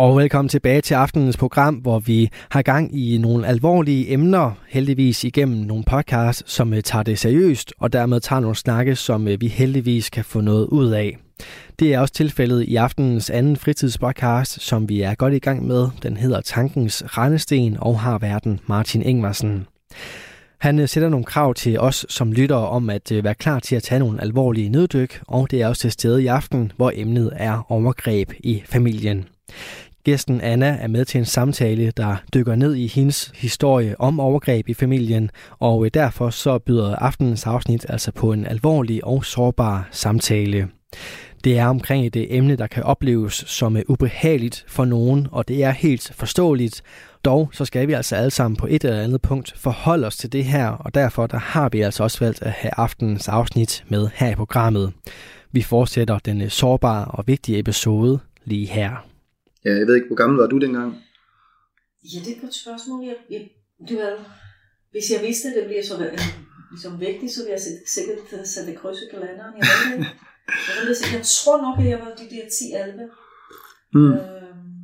Og velkommen tilbage til aftenens program, hvor vi har gang i nogle alvorlige emner, heldigvis igennem nogle podcasts, som øh, tager det seriøst, og dermed tager nogle snakke, som øh, vi heldigvis kan få noget ud af. Det er også tilfældet i aftenens anden fritidspodcast, som vi er godt i gang med. Den hedder Tankens Rendesten og har verden Martin Ingvarsen. Han øh, sætter nogle krav til os som lyttere om at være klar til at tage nogle alvorlige neddyk, og det er også til stede i aften, hvor emnet er overgreb i familien. Gæsten Anna er med til en samtale, der dykker ned i hendes historie om overgreb i familien, og øh, derfor så byder aftenens afsnit altså på en alvorlig og sårbar samtale. Det er omkring et øh, emne, der kan opleves som øh, ubehageligt for nogen, og det er helt forståeligt. Dog så skal vi altså alle sammen på et eller andet punkt forholde os til det her, og derfor der har vi altså også valgt at have aftenens afsnit med her i programmet. Vi fortsætter den sårbare og vigtige episode lige her. Ja, jeg ved ikke, hvor gammel var du dengang? Ja, det er et godt spørgsmål. Jeg, jeg, det var, hvis jeg vidste, at det bliver så øh, ligesom vigtigt, så ville jeg sikkert sætte kryds i kalenderen. Jeg, ved det. jeg, ved det. jeg tror nok, at jeg var de der 10-11. Mm. Øhm,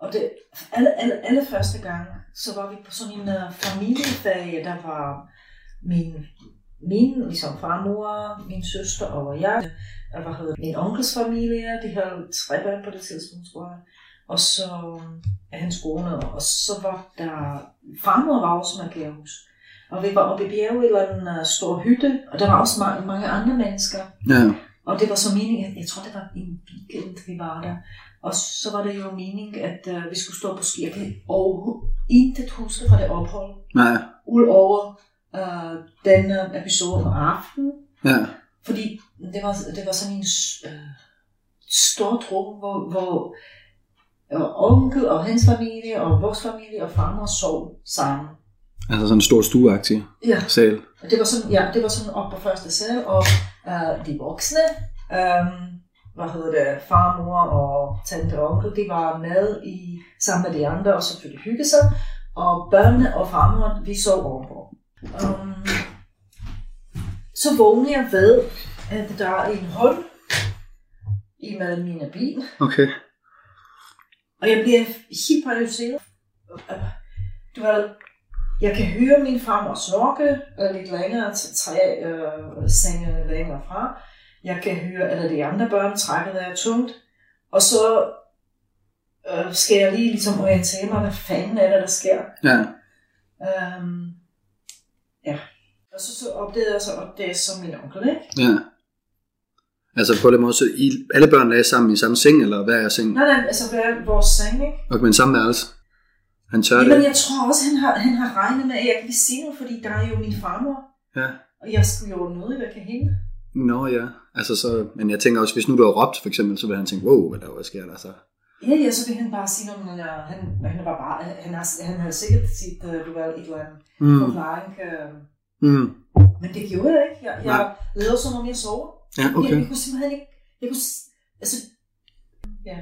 og det, alle, alle, alle første gang, så var vi på sådan en uh, familieferie, der var min, min ligesom farmor, min søster og jeg hvad hedder min onkels familie, de havde tre børn på det tidspunkt, tror jeg. Og så er hans kone, og så var der, farmor var også med Gerhus. Og vi var oppe i bjerget i en uh, stor hytte, og der var også mange, mange andre mennesker. Ja. Og det var så meningen, jeg tror det var en weekend, vi var der. Og så var det jo meningen, at uh, vi skulle stå på skirken, og intet huske fra det ophold. Nej. Udover uh, den episode om aftenen. Ja. Fordi det var, det var sådan en øh, stor tro, hvor, hvor og onkel og hans familie og vores familie og farmor sov sammen. Altså sådan en stor stueagtig ja. sal? Det var sådan, ja, det var sådan op på første sal, og uh, de voksne, um, hvad hedder det, farmor og tante og onkel, de var med i, sammen med de andre og selvfølgelig hygge sig, og børnene og farmor, vi sov ovenpå. Um, så vågnede jeg ved, at der er en hul imellem mine ben. Okay. Og jeg bliver helt paralyseret. Du ved, jeg kan høre min farmor snorke øh, lidt længere til tre øh, senge længere fra. Jeg kan høre, at de andre børn trækker der tungt. Og så øh, skal jeg lige ligesom orientere mig, hvad fanden er der, der sker. Ja. Um, ja. Og så, så opdagede jeg så, at det er som min onkel, ikke? Ja. Altså på den måde, så I, alle børn lagde sammen i samme seng, eller hvad er sengen? Nej, nej, altså hvad er vores seng, ikke? Okay, men samme værelse? Han tør Jamen, det? jeg tror også, han har, han har regnet med, at jeg kan sige noget, fordi der er jo min farmor. Ja. Og jeg skulle jo noget væk af hende. Nå ja, altså så, men jeg tænker også, hvis nu du har råbt for eksempel, så vil han tænke, wow, hvad der hvad sker der så? Ja, ja, så vil han bare sige noget, men uh, han, han var bare, han har, han har sikkert sit, uh, du ved, et eller andet mm. forklaring. Uh, mm. Men det gjorde jeg ikke. Jeg, jeg lavede som om jeg sov. Ja, okay. Jeg, jeg kunne simpelthen ikke, jeg kunne, altså, ja,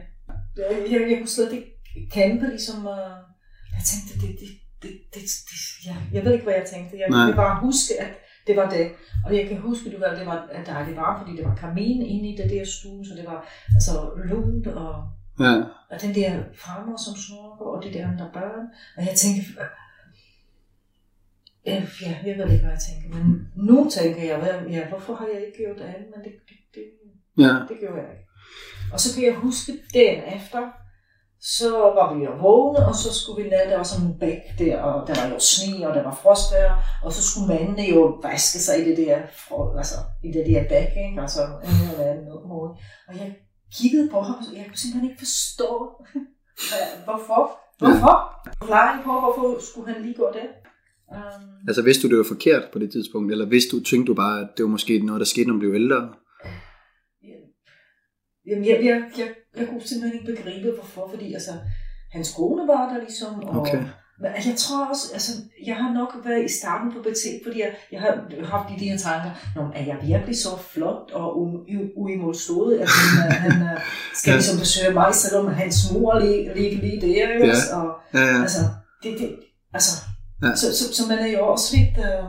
jeg, jeg, jeg kunne slet ikke kæmpe ligesom, uh, jeg tænkte, det, det, det, det, det ja, jeg ved ikke, hvad jeg tænkte. Jeg kan bare huske, at det var det. Og jeg kan huske, det var, det var, at der det var, fordi det var kamin inde i det der stue, så det var altså lunt og, ja. og den der farmer som snorker, og de der andre børn. Og jeg tænkte, Ja, jeg ved ikke, hvad jeg tænker. Men nu tænker jeg, hvad, ja, hvorfor har jeg ikke gjort det andet? Men det, det, det, ja. det gjorde jeg ikke. Og så kan jeg huske, dagen efter, så var vi jo vågne, og så skulle vi ned, der var sådan en bæk der, og der var jo sne, og der var frostvejr, og så skulle mændene jo vaske sig i det der, altså, i det der bæk, ikke? altså en eller anden måde. Og jeg kiggede på ham, og jeg kunne simpelthen ikke forstå, hvorfor. Hvorfor? Forklaring på, hvorfor skulle han lige gå der? Um, altså vidste du, det var forkert på det tidspunkt, eller vidste du, tænkte du bare, at det var måske noget, der skete, når du blev ældre? Jamen, jeg, jeg, jeg, jeg kunne simpelthen ikke begribe, hvorfor, fordi altså, hans kone var der ligesom, og, okay. Men jeg tror også, altså, jeg har nok været i starten på BT, fordi jeg, jeg har haft de her tanker, Nå, er jeg virkelig så flot og uimodstået, at han, øh, han øh, skal Ja. ligesom besøge mig, selvom hans mor ligger lige, lige der? Ja. Og, Ja, ja. altså, det, det, altså, Ja. så, så, så, man er jo også lidt øh,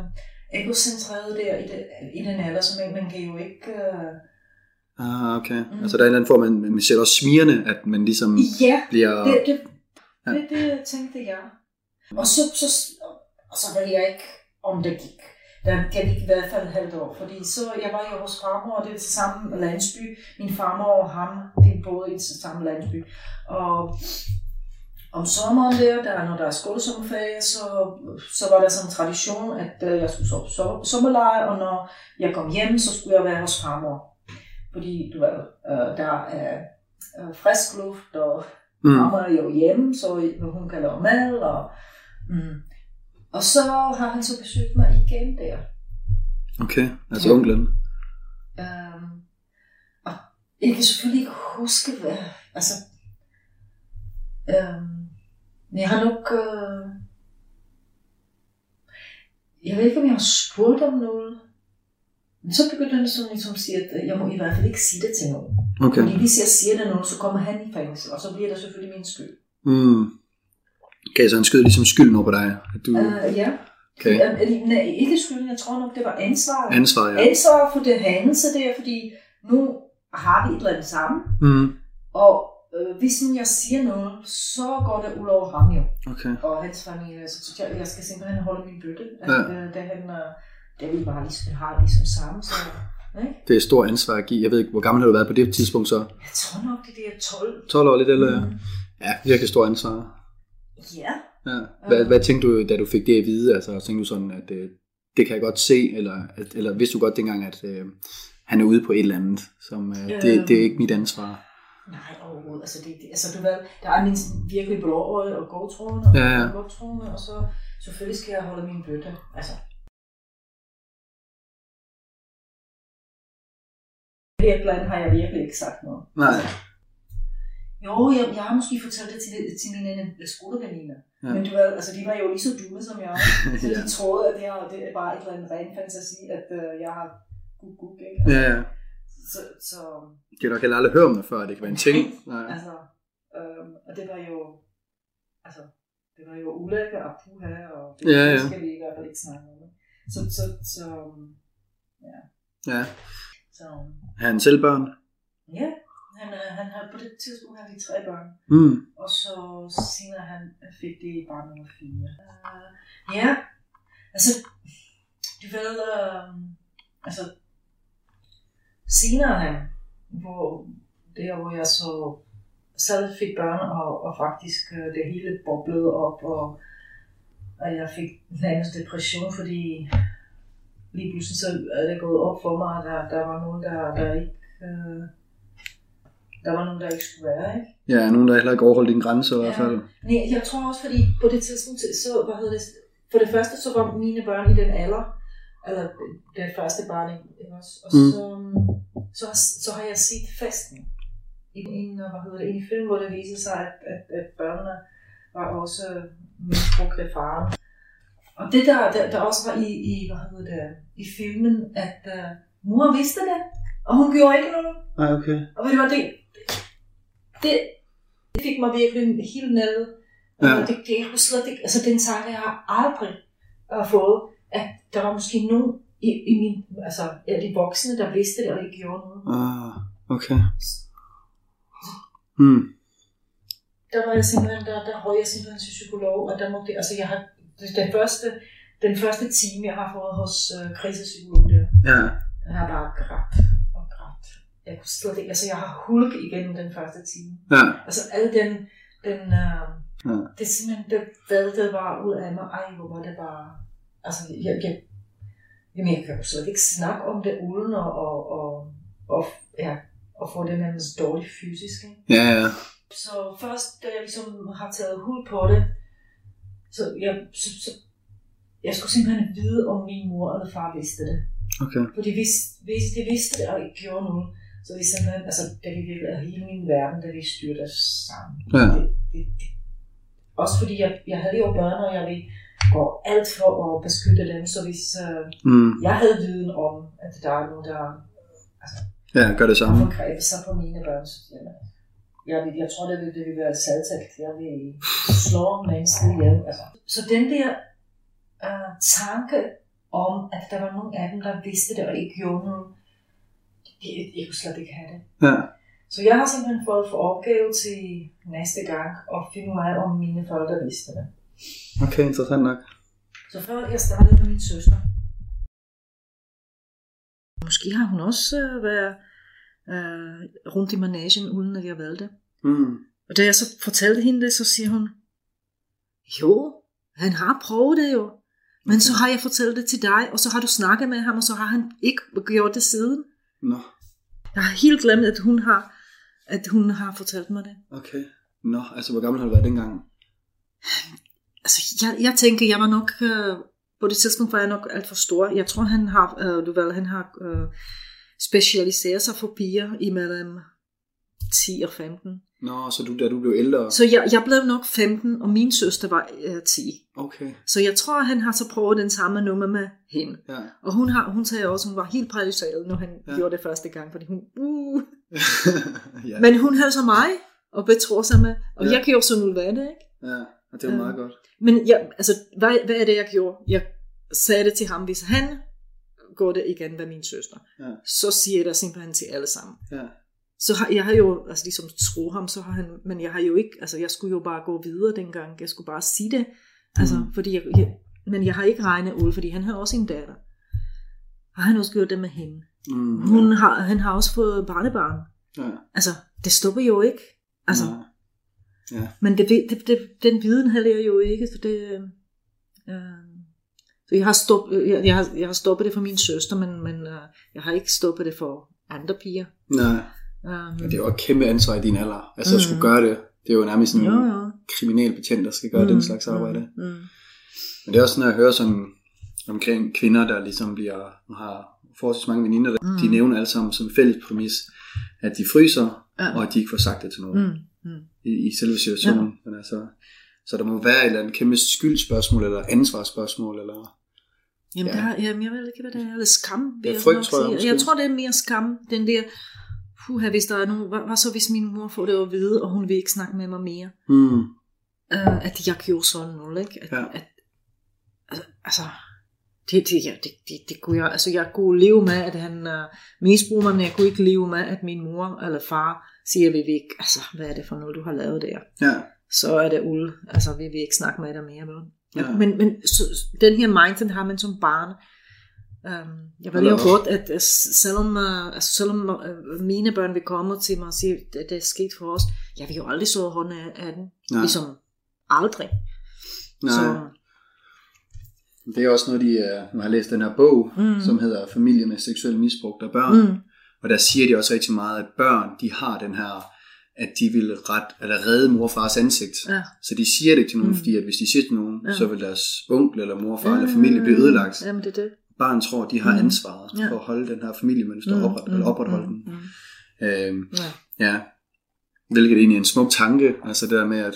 egocentreret der i, det, i den alder, så man, man kan jo ikke... Øh, Ah, okay. Mm. Altså der er en eller anden form, man, man ser også smirende, at man ligesom ja, bliver... det, det, Ja. det, det tænkte jeg. Og så, så, og så ved jeg ikke, om det gik. Der gik i hvert fald et halvt år, fordi så jeg var jo hos farmor, og det er til samme landsby. Min farmor og ham, de boede i samme landsby. Og om sommeren der, der når der er skolesommerferie, så, så var der sådan en tradition, at øh, jeg skulle sove so- sommerlejr, og når jeg kom hjem, så skulle jeg være hos farmor. Fordi du ved, øh, der er øh, frisk luft, og Mm. Mamma er jo hjemme, så hun kan lave mad. Og, mm. og så har han så besøgt mig igen der. Okay, altså Ja. onklen. Um, og jeg kan selvfølgelig ikke huske, hvad... Altså, um, men jeg har nok... Uh, jeg ved ikke, om jeg har spurgt om noget. Men så begyndte han sådan ligesom at sige, at øh, jeg må i hvert fald ikke sige det til nogen. Okay. Fordi hvis jeg siger det nu, så kommer han i fængsel, og så bliver det selvfølgelig min skyld. Mm. Okay, så han skød ligesom skylden over på dig. At du... Uh, ja. Okay. Øh, nej, ikke skylden, jeg tror nok, det var ansvar. Ansvar, ja. Ansvar for det hændelse der, fordi nu har vi et eller andet sammen, Mm. og øh, hvis nu jeg siger noget, så går det ud over ham jo, Okay. og hans familie, så synes jeg, jeg skal simpelthen holde min bøtte, at Ja. det, det, han, øh, det vi bare ligesom, har ligesom sammen, så ikke? Det er et stort ansvar at give. Jeg ved ikke, hvor gammel har du været på det tidspunkt så? jeg tror nok, det der 12. 12 år lidt, eller? Mm. Ja, virkelig stort ansvar. Ja, Ja. Hvad, hvad tænkte du, da du fik det at vide? Altså, tænkte du sådan, at øh, det kan jeg godt se, eller, at, eller vidste du godt dengang, at øh, han er ude på et eller andet, som øh, det, Øhm. det er ikke mit ansvar? Nej overhovedet, altså, det, det, altså du ved, der er min virkelig blåøje og godtroende, og Ja, ja. og så selvfølgelig skal jeg holde min bøtte, altså. Her blandt har jeg virkelig ikke sagt noget. Nej. Jo, jeg, jeg har måske fortalt det til, til mine øh, skoleveninder. Ja. Men du ved, altså de var jo lige så dumme som jeg. Så Ja. de troede, at det, er, det er bare et eller andet ren fantasi, at øh, jeg har gud gud, ikke? Altså, Ja, ja. Så, så Det har nok heller aldrig hørt om det før, det kan være en ting. Nej. altså, øhm, og det var jo, altså, det var jo ulækker og puha, og det, Ja, ja. skal vi i hvert fald ikke snakke om. Så, så, så, Ja. så, Har han selv børn? ja, han, øh, han havde på det tidspunkt havde de tre børn. Mm. Og så senere han fik det barn nummer 4. Uh, ja, altså, du ved, uh, altså, senere han, hvor, der hvor jeg så selv fik børn, og, og faktisk uh, det hele boblede op, og, og jeg fik nærmest depression, fordi lige pludselig så er det gået op for mig, at der, der var nogen, der, der ikke... Uh, der var nogen, der ikke skulle være, ikke? Ja, nogen, der heller ikke overholdt dine grænser i hvert fald. Nej, jeg tror også, fordi på det tidspunkt, så, hvad hedder det, for det første, så var mine børn i den alder, eller det første barn, ikke også? Og Mm. så, så, så har jeg set festen i en, hvad hedder det, i en film, hvor det viser sig, at, at, at børnene var også misbrugt af faren. Og det der, der, der også var i, i, hvad hedder det, i filmen, at uh, mor vidste det, og hun gjorde ikke noget. Nej, okay. Og ved du hvad, det, det, det fik mig virkelig helt nede. Ja. Ja. Det, det, jeg slet ikke, altså den tanke, jeg har aldrig uh, fået, at der var måske nogen i, i min, altså ja, de voksne, der vidste det og ikke gjorde noget. Ah, okay. Hmm. Der var jeg simpelthen, der, der røg jeg simpelthen til psykolog, og der måtte, altså jeg har, det- den første, den første time, jeg har fået hos uh, krisepsykolog der, Ja. der har bare grædt og grædt. Jeg kunne slet ikke, altså jeg har hulk igennem den første time. Ja. Altså al den, den uh, Ja. det simpelthen, det væltede bare ud af mig. Ej, hvor var det bare, altså jeg, jeg, jamen, jeg kan jo slet ikke snakke om det uden og, og, og, og, ja, og få det nærmest dårligt fysisk. Ikke? Ja, ja. Så først, da jeg ligesom har taget hul på det, så jeg, så, så, jeg skulle simpelthen vide, om min mor eller far vidste det. Okay. Fordi hvis, hvis de vidste det og ikke gjorde noget, så vi simpelthen, altså det vi virkelig, hele min verden, der vi styrte sammen. Ja. Det, det, det. også fordi jeg, jeg havde jo børn, og jeg ville gå alt for at beskytte dem, så hvis uh, Mm. jeg havde viden om, at der er nogen, der Ja, gør det samme. forgrebet sig på mine børn, så jeg, vil, jeg tror, det vil, det vil være saltalt. Jeg vil slå mennesket ihjel. Altså. Så den der uh, tanke om, at der var nogen af dem, der vidste det og ikke gjorde noget, det, jeg kunne slet ikke have det. Ja. Så jeg har simpelthen fået for opgave til næste gang at finde ud af, om mine forældre vidste det. Okay, interessant nok. Så før jeg startede med min søster. Måske har hun også øh, været øh, rundt i managen, uden at jeg valgte. Mm. Og da jeg så fortalte hende det, så siger hun, jo, han har prøvet det jo. Men så har jeg fortalt det til dig, og så har du snakket med ham, og så har han ikke gjort det siden. Nå, Jeg har helt glemt, at hun har, at hun har fortalt mig det. okay. Nå, altså hvor gammel har du været dengang? Altså, jeg, jeg tænker, jeg var nok, øh, på det tidspunkt var jeg nok alt for stor. Jeg tror, han har, øh, du ved, han har øh, specialiseret sig for piger imellem 10 og 15. Nå, så du, da du blev ældre... Så jeg, jeg blev nok 15, og min søster var øh, 10. Okay, Så jeg tror, han har så prøvet den samme nummer med hende. ja. Og hun, har, hun sagde også, hun var helt paralyseret, når han Ja. gjorde det første gang, fordi hun, uh. ja. Men hun havde så mig, og betror sig med, og Ja. jeg gjorde sådan noget hvad det, ikke? ja, og det var meget Øh. godt. Men jeg, altså, hvad, hvad er det, jeg gjorde? Jeg sagde det til ham, hvis han går det igen med min søster, Ja. så siger jeg det simpelthen til alle sammen. Ja. Så har, jeg har jo, altså ligesom tro ham, så har han, men jeg har jo ikke, altså jeg skulle jo bare gå videre dengang, jeg skulle bare sige det, altså, Mm. fordi jeg, jeg, men jeg har ikke regnet ud, fordi han har også en datter. Har han også gjort det med hende? Mm, Hun har, han har også fået barnebarn. ja. Altså, det stopper jo ikke. Altså, Nej. Ja. men det, det, det, den viden havde jeg jo ikke, så det... Øh, så jeg har, stop, jeg, jeg, har, jeg har stoppet det for min søster, men, men øh, jeg har ikke stoppet det for andre piger. Nej, Um, det er jo et kæmpe ansvar i din alder. Altså at Mm. skulle gøre det. Det er jo nærmest sådan en kriminel betjent, der skal gøre den slags arbejde. Mm, mm. Men det er også sådan, at jeg hører sådan omkring kvinder, der ligesom bliver, har forholdsvis mange veninder, der, Mm. de nævner alle sammen som fælles præmis, at de fryser, Ja. og at de ikke får sagt det til nogen Mm, mm. i, i selve situationen. Men altså, så der må være et eller andet kæmpe skyldspørgsmål, eller ansvarsspørgsmål, eller... Jamen, Ja. ja. der, jamen, jeg ved ikke, hvad det er. Eller skam, Ja, jeg frygt, tror jeg måske. Jeg tror, det er mere skam. Den der, puha, hvis der er nogen, hvad, hvad så hvis min mor får det at vide, og hun vil ikke snakke med mig mere? Mm. Uh, at jeg gjorde sådan noget, ikke? At, Ja. at, altså, altså det, det, ja, det, det, det kunne jeg, altså jeg kunne leve med, at han uh, misbruger mig, men jeg kunne ikke leve med, at min mor eller far siger, vi vil ikke, altså hvad er det for noget, du har lavet der? Ja, Så er det uld, altså vi vil ikke snakke med dig mere. Vel? Ja. Men, men så, den her mindset har man som barn. Um, jeg ved jo godt, at uh, selvom, uh, altså, selvom uh, mine børn vil komme til mig og sige, at det er sket for os, jeg vil jo aldrig så hånden af, af den. Nej. Ligesom aldrig. nej. Så, Det er også noget, de, uh, nu har jeg læst den her bog. Mm. som hedder Familie med seksuel misbrug af børn. mm, Og der siger de også rigtig meget, at børn, de har den her, at de vil ret, eller redde mor og fars ansigt. ja. Så de siger det til nogen, mm. Mm. fordi at hvis de siger til nogen, ja. Ja. så vil deres onkel eller mor, far eller familie blive ødelagt. Jamen, det er det. Barn tror, de har Mm. ansvaret Ja. for at holde den her familiemønster mm. opret, eller opretholde den. Mm, Øhm, ja. ja. Hvilket egentlig er en smuk tanke, altså det der med, at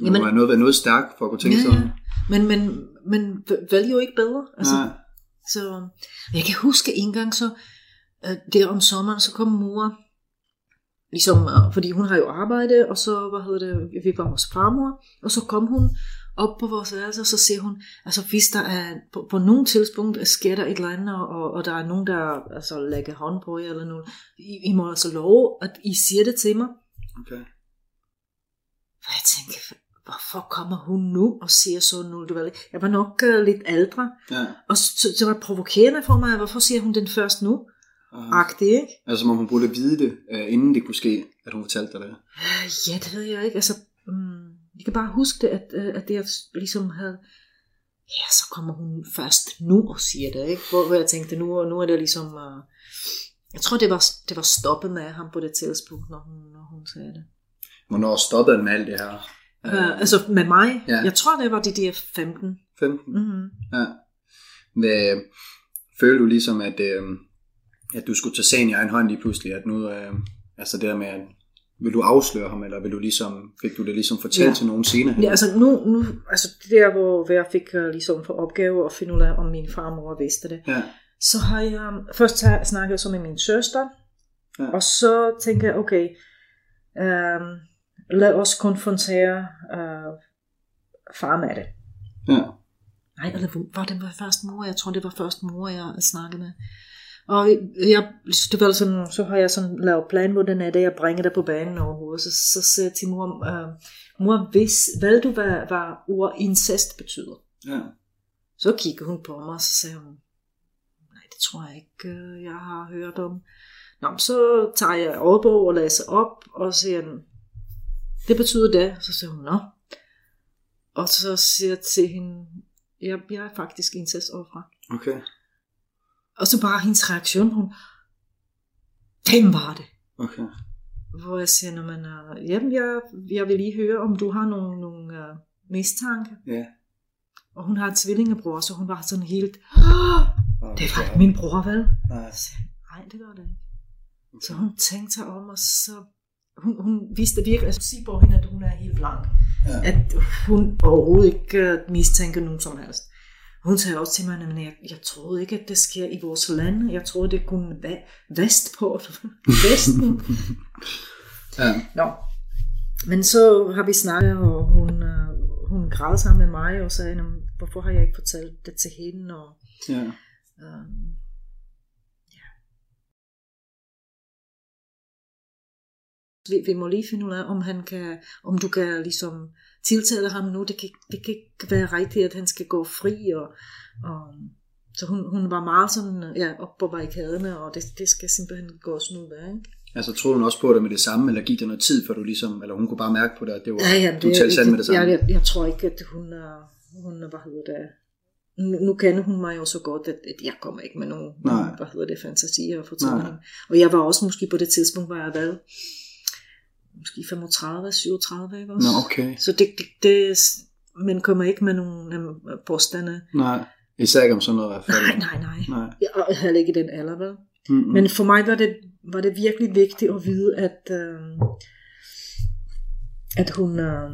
man Jamen- må have noget, være noget stærkt for at kunne tænke Ja, sådan. ja. Men, men, men vælger jo ikke bedre. Altså, Nej. Så jeg kan huske en gang så, der om sommeren, så kom mor, ligesom, øh, fordi hun har jo arbejde, og så, hvad hedder det, vi var hos farmor, og så kom hun op på vores værelse, og så siger hun, altså hvis der er, på, på nogle tidspunkt sker der et eller andet, og, og der er nogen, der altså, lægger hånd på jer, eller noget, I, I må altså love, at I siger det til mig. Okay. Og jeg tænkte, hvorfor kommer hun nu og siger sådan noget? Du ved, jeg var nok uh, lidt ældre, Ja. og så, så, det var provokerende for mig, hvorfor siger hun den først nu? Agtig, ikke? altså som om hun burde vide det, øh, inden det kunne ske, at hun fortalte dig det. Øh, Ja, det ved jeg ikke. Altså, um, jeg kan bare huske det, at, øh, at jeg ligesom havde... Ja, så kommer hun først nu og siger det, ikke? Hvor, hvor jeg tænkte, nu, nu er det ligesom... Uh, jeg tror, det var, det var stoppet med ham på det tidspunkt, når hun, når hun sagde det. Hvornår stoppede han med alt det her? Uh, altså med mig, Ja. jeg tror, det var de der 15. 15? Mm-hmm. Ja. Hvad, føler du ligesom, at, øh, at du skulle tage sagen i egen hånd lige pludselig, at nu, øh, altså det der med, at vil du afsløre ham, eller vil du ligesom, fik du det ligesom fortalt ja. Til nogen senere? hen? Ja, altså nu, nu altså det der, hvor, jeg fik uh, ligesom for opgave at finde ud af, om min far og mor vidste det. ja. Så har jeg, først har jeg snakket så med min søster, Ja. og så tænker jeg, okay, um, lad os konfrontere uh, far med det. ja. Nej, eller var det var først mor? Jeg tror, det var først mor, jeg snakkede med. Og jeg, det var sådan, så har jeg sådan lavet plan, hvordan er det, jeg bringer det på banen overhovedet. Så, så siger jeg til mor, øh, mor, hvis, ved du, hvad, hvad ord incest betyder? ja. Så kigger hun på mig, og så sagde hun, nej, det tror jeg ikke, øh, jeg har hørt om. Nå, så tager jeg ordbog og læser op, og siger, det betyder det. Så siger hun, nå. Og så siger jeg til hende, jeg, jeg er faktisk incest overfra. Okay. Og så bare hendes reaktion, hun, hvem var det? Okay. Hvor jeg siger, man, uh, jamen, jeg, jeg vil lige høre, om du har nogle, nogle uh, mistanke. Ja. Og hun har en tvillingebror, så hun var sådan helt, "Åh, det var min bror, vel? Nej. Nej, det var det ikke. Så hun tænkte sig om, og så, hun, hun vidste virkelig, altså sige på hende, at hun er helt blank. Ja. At hun overhovedet ikke uh, mistænker nogen som helst. Hun sagde også til mig, at jeg, jeg troede ikke, at det sker i vores land. Jeg troede, det kunne være vestpå. Vesten. Ja. Nå. Men så har vi snakket, og hun, øh, hun græd sammen med mig og sagde, "Nå, hvorfor har jeg ikke fortalt det til hende? Og, Ja. øh, vi, vi må lige finde ud af, om han kan, om du kan ligesom tiltale ham nu. Det kan, det kan ikke være rigtigt, at han skal gå fri. Og, og, så hun, hun var meget sådan, ja, op på barrikaderne, og det, det skal simpelthen gå sådan ud af, ikke? Altså, troede hun også på det med det samme, eller gik det noget tid, før du ligesom, eller hun kunne bare mærke på det, at det var, Ja, ja, du talte sandt med det samme? Jeg, jeg, jeg tror ikke, at hun, er, hun er, hvad hedder det, nu, nu kender hun mig jo så godt, at, at jeg kommer ikke med nogen, Nej. hvad hedder det, fantasier og fortællinger. Og jeg var også måske på det tidspunkt, hvor jeg var måske 35, 37, ikke også? Nå, okay. Så det, det, det, man kommer ikke med nogle øh, påstande. Nej, især ikke om sådan noget i hvert fald. Nej, nej, nej. Nej. Jeg er heller ikke i den alder, vel? Mm-hmm. Men for mig var det, var det virkelig vigtigt at vide, at, øh, at hun, øh,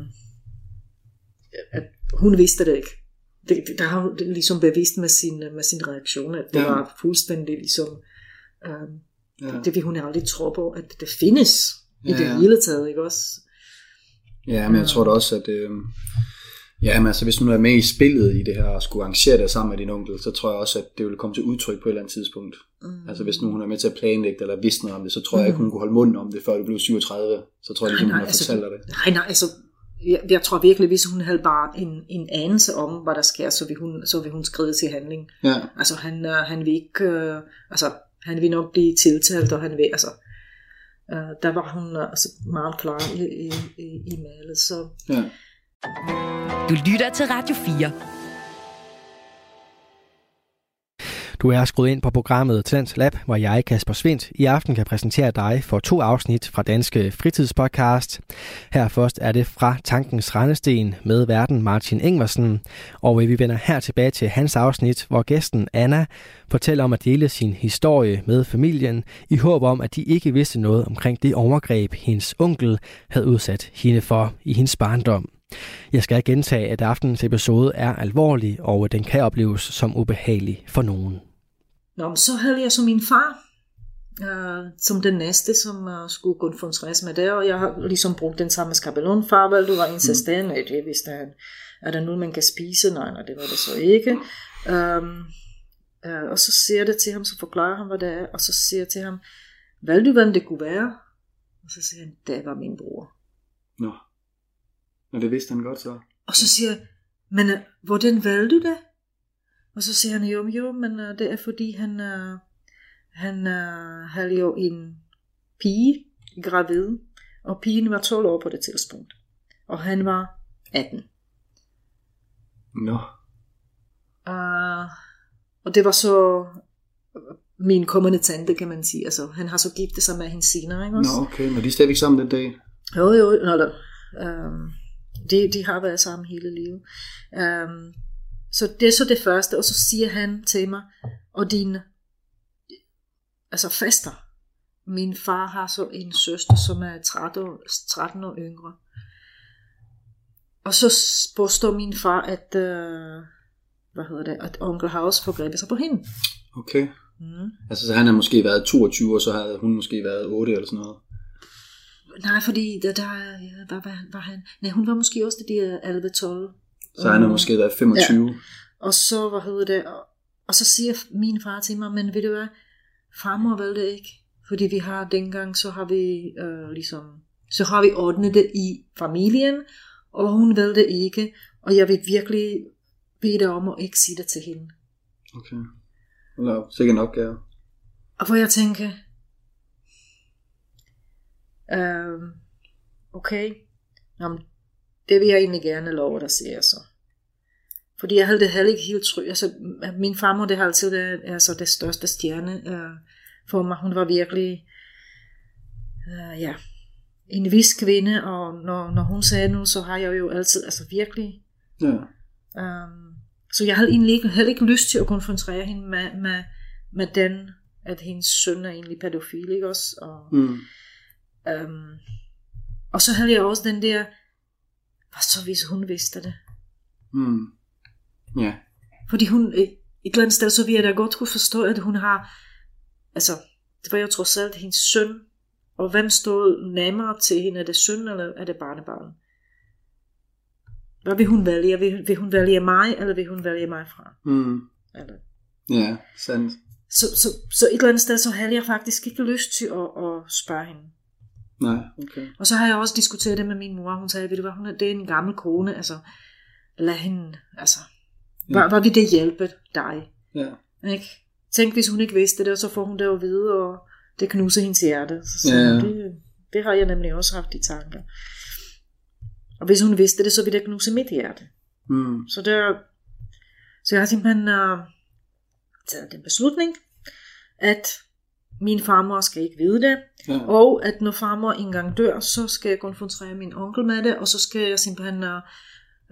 at hun vidste det ikke. Det, det, der har hun det ligesom bevist med sin, med sin reaktion, at det Ja. var fuldstændig ligesom, øh, ja. det vil hun aldrig tro på, at det findes i Ja, det hele taget, ikke også? ja, men jeg tror da også, at øh, ja, men altså, hvis du nu er med i spillet i det her, og skulle arrangere det sammen med din onkel, så tror jeg også, at det vil komme til udtryk på et eller andet tidspunkt. Mm. Altså hvis nu hun er med til at planlægge det, eller vidste noget om det, så tror jeg ikke, hun kunne holde munden om det, før du blev 37. Så tror jeg ligesom, hun har altså, fortalt dig det. nej, nej, altså, jeg, jeg tror virkelig, hvis hun havde bare en, en anelse om, hvad der sker, så vil hun, så vil hun skride til handling. Ja, Altså han, øh, han vil ikke, øh, altså han vil nok blive tiltalt, og han vil, altså, øh, der var hun øh, altså, meget klar i, i, i, i malet, så ja. Du lytter til Radio 4. Du er skruet ind på programmet Talent Lab, hvor jeg, Kasper Svindt, i aften kan præsentere dig for to afsnit fra Danske Fritidspodcast. Her først er det fra Tankens Randesten med verden Martin Ingvarsen, og vi vender her tilbage til hans afsnit, hvor gæsten Anna fortæller om at dele sin historie med familien, i håb om, at de ikke vidste noget omkring det overgreb, hendes onkel havde udsat hende for i hendes barndom. Jeg skal gentage, at aftenens episode er alvorlig, og den kan opleves som ubehagelig for nogen. Nå, men så havde jeg så min far, øh, som den næste, som øh, skulle konfronteres med det, og jeg har ligesom brugt den samme skabelon. Far, vel, du var insistent, mm. det vidste han. Er der noget, man kan spise? Nej, nej, det var det så ikke. Um, øh, og så siger jeg det til ham, så forklarer han, hvad det er, og så siger jeg til ham, valgte du, hvem det kunne være? Og så siger han, det var min bror. Nå. Og det vidste han godt så. Og så siger jeg, men øh, hvordan valgte du det? Og så siger han, jo, jo, men uh, det er fordi, han, uh, han uh, havde jo en pige gravid, og pigen var 12 år på det tidspunkt. Og han var 18. Nå. Uh, og det var så min kommende tante, kan man sige. Altså, han har så giftet sig med hende senere, ikke også? Nå, okay. Men de er stadigvæk sammen den dag. Jo, jo, eller, um, de, de har været sammen hele livet. Um, så det er så det første, og så siger han til mig, og dine altså fester, min far har så en søster, som er 13 år, 13 år yngre. Og så påstår min far, at, øh, hvad hedder det, at onkel House forgrebet sig på hende. Okay. Mm. Altså, så han har måske været 22, og så havde hun måske været 8 eller sådan noget. Nej, fordi der, der hvad var, var han? Nej, hun var måske også det der 11-12. Så han Øh, måske været 25. Ja. Og så, hvad hedder det, og, og så siger min far til mig, men ved du hvad, farmor vil det ikke, fordi vi har dengang, så har vi øh, ligesom, så har vi ordnet det i familien, og hun vil det ikke, og jeg vil virkelig bede dig om at ikke sige det til hende. Okay. Eller sikkert en opgave. Og hvor jeg tænker, øh, okay, Jamen, det vil jeg egentlig gerne love dig, siger jeg så. Fordi jeg havde det heller ikke helt tryg. Altså, min farmor, det har altid været altså, det største stjerne øh, for mig. Hun var virkelig, øh, ja, en vis kvinde, og når, når hun sagde noget, så har jeg jo altid, altså virkelig, Ja. Um, så jeg havde egentlig ikke, heller ikke lyst til at konfrontere hende med, med, med den, at hendes søn er egentlig pædofil, ikke også? Og, Mm. Um, og så havde jeg også den der, hvad så hvis hun vidste det? Mm. Ja. Fordi hun, øh, et eller andet sted, så vil jeg da godt kunne forstå, at hun har, altså, det var jo trods alt hendes søn, og hvem stod nærmere til hende? Er det søn, eller er det barnebarn? Hvad vil hun vælge? Vil, vil hun vælge mig, eller vil hun vælge mig fra? Mm. Eller, Ja, sandt. Så, så, så et eller andet sted, så havde jeg faktisk ikke lyst til at, at spørge hende. Nej, okay. Og så har jeg også diskuteret det med min mor. Hun sagde, ved du hvad, hun er, det er en gammel kone, altså lad hende, altså, hvad, Ja. hvad vil det hjælpe dig? Ja. Ikke? Tænk, hvis hun ikke vidste det, og så får hun det at vide, og det knuser hendes hjerte. Så siger ja. ja. det, det har jeg nemlig også haft i tanker. Og hvis hun vidste det, så ville det knuse mit hjerte. Mm. Så, der, så jeg har simpelthen uh, taget den beslutning, at min farmor skal ikke vide det, Ja. og at når farmor engang dør, så skal jeg konfrontere min onkel med det, og så skal jeg simpelthen uh,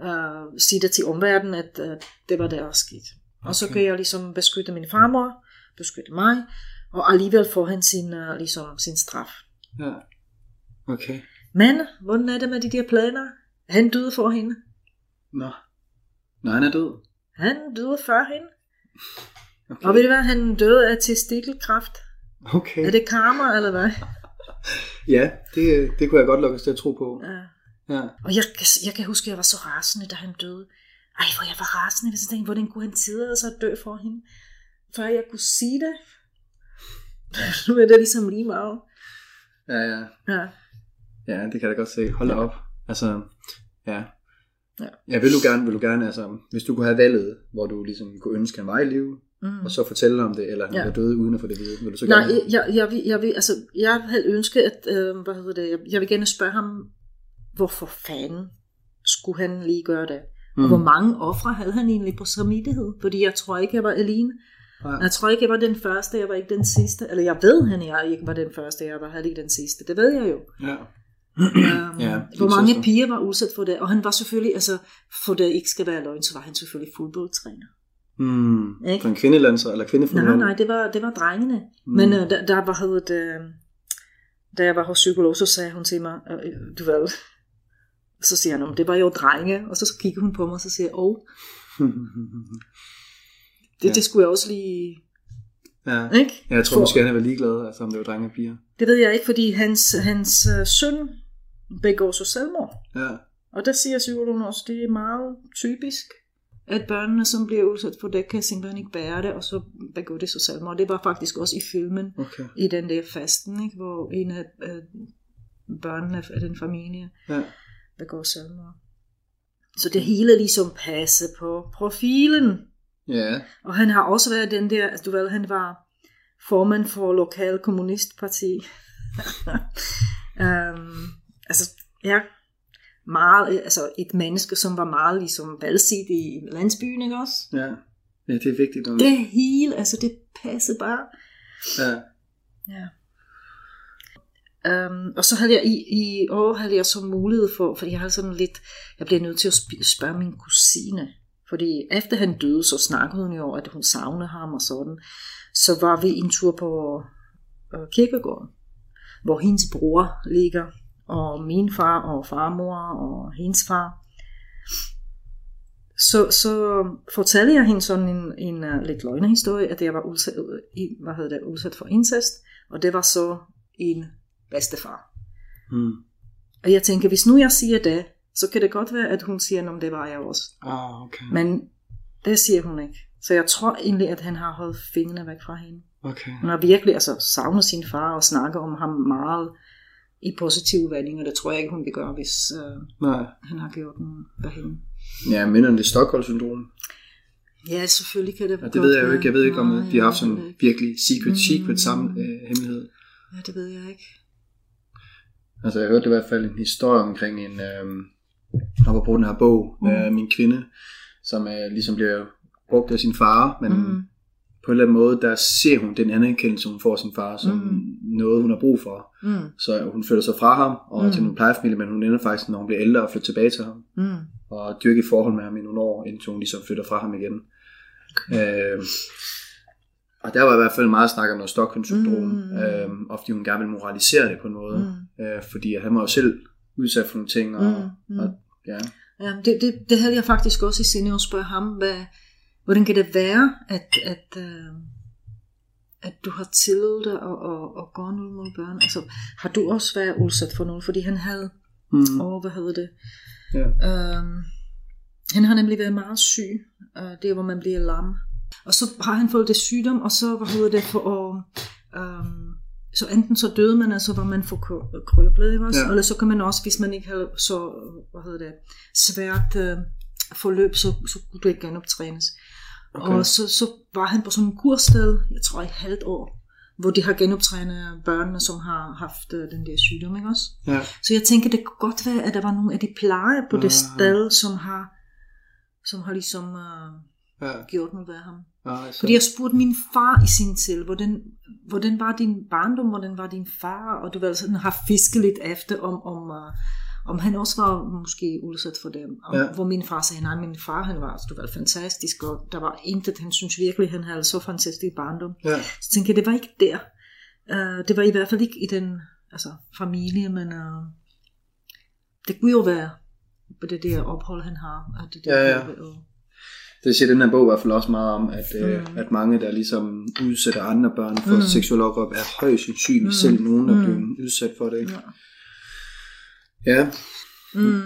uh, sige det til omverdenen, at uh, det var det, der er sket. Okay. Og så kan jeg ligesom beskytte min farmor, beskytte mig, og alligevel får han sin, uh, ligesom, sin straf. ja. Okay. Men, hvordan er det med de der planer? Han døde for hende. Nå. Nå, han er død. Han døde før hende. Okay. Og ved du hvad, han døde af testikelkræft. Okay. Er det karma, eller hvad? Ja, det, det kunne jeg godt lukkes til at tro på. Ja. Ja. Og jeg, jeg kan huske, at jeg var så rasende, da han døde. Ej, hvor jeg var rasende, jeg tænkte, hvordan kunne han tillade sig at dø for hende? Før jeg kunne sige det. Nu er det ligesom lige meget. Ja, ja. Ja. Ja, det kan jeg da godt se. Hold da op. Altså, ja. Ja. Jeg vil du gerne, vil du gerne, altså, hvis du kunne have valget, hvor du ligesom kunne ønske, han var i live, Mm. og så fortælle om det, eller han Ja. ja. var døde uden at få det vide, vil du så Nej, gerne? jeg, jeg, jeg, vil, jeg, vil, altså, jeg havde ønsket, at, øh, hvad hedder det, jeg, jeg vil gerne spørge ham, hvorfor fanden skulle han lige gøre det? Mm. Og hvor mange ofre havde han egentlig på samvittighed? Fordi jeg tror ikke, jeg var alene. Nej. Jeg tror ikke, jeg var den første, jeg var ikke den sidste. Eller jeg ved, han jeg ikke var den første, jeg var heller ikke den sidste. Det ved jeg jo. Ja. Um, Ja, hvor mange piger var udsat for det. Og han var selvfølgelig, altså for det ikke skal være løgn, så var han selvfølgelig fodboldtræner. Mm. Ikke? For en kvindelanser, eller kvindefodbold? Nej, nej, det var, det var drengene. Mm. Men uh, der, der var hedder det, øh, da jeg var hos psykolog, så sagde hun til mig, øh, du ved, så siger "Om det var jo drenge, og så kigger hun på mig, og så siger jeg, åh, det, Ja. det skulle jeg også lige, ja. ikke? Jeg tror For- måske, han er ligeglad, altså, om det var drenge og piger. Det ved jeg ikke, fordi hans, hans øh, søn begår så selvmord. Ja. Og der siger psykologen også, det er meget typisk, at børnene, som bliver udsat for det, kan simpelthen ikke bære det, og så begår det så selvmord. Det var faktisk også i filmen, Okay. i den der fasten, ikke? hvor en af øh, børnene af den familie Ja. begår selvmord. Så det hele ligesom passe på profilen. Ja. Og han har også været den der, altså, du ved, han var formand for lokal kommunistparti. um, altså, ja, meget, altså et menneske, som var meget ligesom valgsit i landsbyen, ikke også? Ja. Ja, det er vigtigt. Når... Det hele, altså det passede bare. Ja. Ja. Um, og så havde jeg i, i år havde jeg så mulighed for, fordi jeg havde sådan lidt, jeg blev nødt til at sp- spørge min kusine, fordi efter han døde, så snakkede hun jo om, at hun savnede ham og sådan. Så var vi en tur på øh, kirkegården. hvor hendes bror ligger, og min far og farmor og hendes far. Så, så fortalte jeg hende sådan en, en uh, lidt løgnehistorie, at jeg var udsat, i- hvad hedder det, udsat for incest, og det var så en bedstefar. Mm. Og jeg tænker, hvis nu jeg siger det, så kan det godt være, at hun siger, om det var jeg også. Ah, okay. Men det siger hun ikke. Så jeg tror egentlig, at han har holdt fingrene væk fra hende. Okay. Hun har virkelig altså, savnet sin far og snakker om ham meget i positive vendinger. Det tror jeg ikke, hun vil gøre, hvis øh, Nej. han har gjort den ved hende. Ja, minder det Stockholm-syndrom? Ja, selvfølgelig kan det Ja, det ved jeg jo ikke. Jeg ved ikke, om Nej, de har haft sådan ikke. virkelig secret, secret Mm. sammen øh, hemmelighed. Ja, det ved jeg ikke. Altså, jeg hørte i hvert fald en historie omkring en, øh, apropos den her bog, Mm. af min kvinde, som øh, ligesom bliver brugt af sin far, men Mm. På en eller anden måde, der ser hun den anerkendelse, hun får af sin far, som Mm. noget, hun har brug for. Mm. Så hun flytter sig fra ham og Mm. til en plejefamilie, men hun ender faktisk, når hun bliver ældre, at flytte tilbage til ham. Mm. og dyrke et forhold med ham i nogle år, indtil hun ligesom flytter fra ham igen. Øh, og der var i hvert fald meget snak om noget Stockholm-syndrom, mm. øh, og fordi hun gerne ville moralisere det på en måde, mm. øh, fordi han var jo selv udsat for nogle ting, og, Mm. mm. og ja. Ja, det, det, det havde jeg faktisk også i sinde at spørge ham, hvad, hvordan kan det være, at, at, øh, at du har tilladt dig at, at, at gå ud mod børn? Altså, har du også været udsat for noget? Fordi han havde, Mm. åh, hvad hedder det? Ja. Øhm, han har nemlig været meget syg, øh, det er, hvor man bliver lam. Og så har han fået det sygdom, og så, hvad hedder det, for at, øhm, så enten så døde man, altså hvor man får krø- krøblet, ikke også? Ja. Eller så kan man også, hvis man ikke har så, hvad hedder det, svært øh, forløb, så, så kunne det ikke genoptrænes. Okay. Og så, så var han på sådan en kursted, jeg tror i et halvt år, hvor de har genoptrænet børnene, som har haft øh, den der sygdom, ikke også? Ja. Så jeg tænker, det kunne godt være, at der var nogle af de pleje på det Ah. sted, som har, som har ligesom uh, Ja. gjort noget ved ham. Ah, så. Fordi jeg spurgte min far i sin tid, hvordan, hvordan var din barndom, hvordan var din far, og du ved, sådan har fisket lidt efter, om, om, uh, om han også var måske udsat for dem. Og, Ja. Hvor min far sagde, nej, min far han var du ved, fantastisk, og der var intet, han synes virkelig, han havde så fantastisk barndom. Ja. Så tænkte jeg, det var ikke der. Uh, det var i hvert fald ikke i den altså, familie, men uh, det kunne jo være på det der ophold, han har. At det der Ja, ja. Og, Det siger den her bog i hvert fald også meget om, at, mm. Mm. øh, at mange, der ligesom udsætter andre børn for Mm. seksuel overgreb, er højst sandsynligt Mm. selv nogen, der Mm. bliver udsat for det. Ja. Ja, Mm.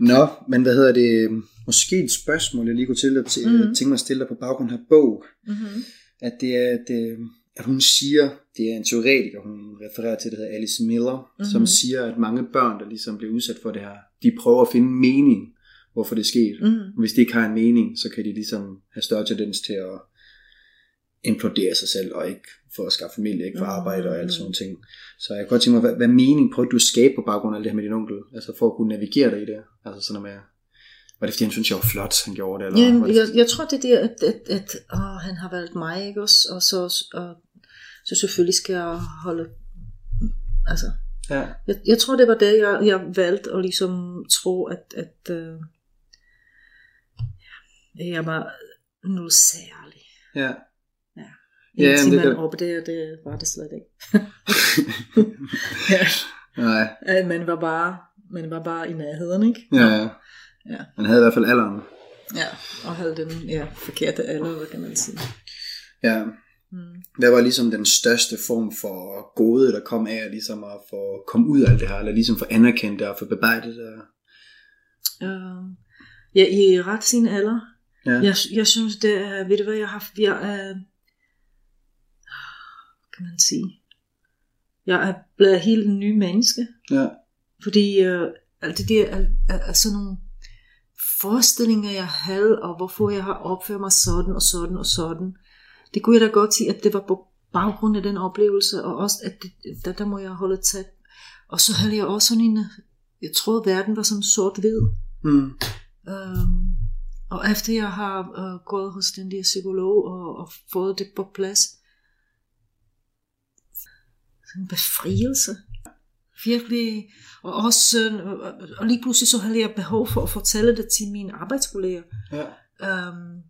Nå, men hvad hedder det? Måske et spørgsmål, jeg lige kunne til at mm. tænke mig at stille dig på baggrund af bog. Mm-hmm. At det er, at, øh, at hun siger, det er en teoretiker, hun refererer til, det hedder Alice Miller, Mhm. mm-hmm. som siger, at mange børn, der ligesom bliver udsat for det her, de prøver at finde mening, hvorfor det er sket. Mm. Hvis de ikke har en mening, så kan de ligesom have større tendens til at implodere sig selv, og ikke få at skaffe familie, ikke få arbejde og alt sådan nogle ting. Så jeg kan godt tænke mig, hvad, hvad mening prøvede du at skabe på baggrund af det her med din onkel? Altså for at kunne navigere dig i det? Altså sådan noget med, var det fordi han synes, jeg var flot, han gjorde det? Eller Ja, var det, jeg, jeg tror det er der, at, at, at åh, han har valgt mig, ikke også? Og så, og, så selvfølgelig skal jeg holde... Altså, ja, jeg, jeg tror det var det, jeg, jeg valgte at ligesom tro, at, at øh, jeg var noget særlig. ja. Ja, Indtil det man opdager, det var det slet ikke. ja, Nej, at man var bare, man var bare i nærheden, ikke? ja, ja. Ja. Han havde i hvert fald alderen. Ja, og havde den ja, forkerte alder, hvad kan man sige. Ja. Mm. Hvad var ligesom den største form for gode, der kom af ligesom at få komme ud af alt det her, eller ligesom få anerkendt det og få bearbejdet det? Uh, ja, i ret sin alder. Ja. Jeg, jeg synes, det er, ved du hvad, jeg har, jeg er, kan man sige, jeg er blevet helt en ny menneske, ja. fordi uh, alt det der er, er, er sådan nogle forestillinger, jeg havde, og hvorfor jeg har opført mig sådan og sådan og sådan, det kunne jeg da godt sige, at det var på baggrund af den oplevelse, og også, at det, der, der må jeg holde tæt. Og så havde jeg også sådan en, jeg troede, verden var sådan sort-hvid. Mm. Øhm, og efter jeg har øh, gået hos den der psykolog og, og fået det på plads, sådan en befrielse. Virkelig. Og også, øh, og lige pludselig så havde jeg behov for at fortælle det til mine arbejdskolleger. Ja. Um,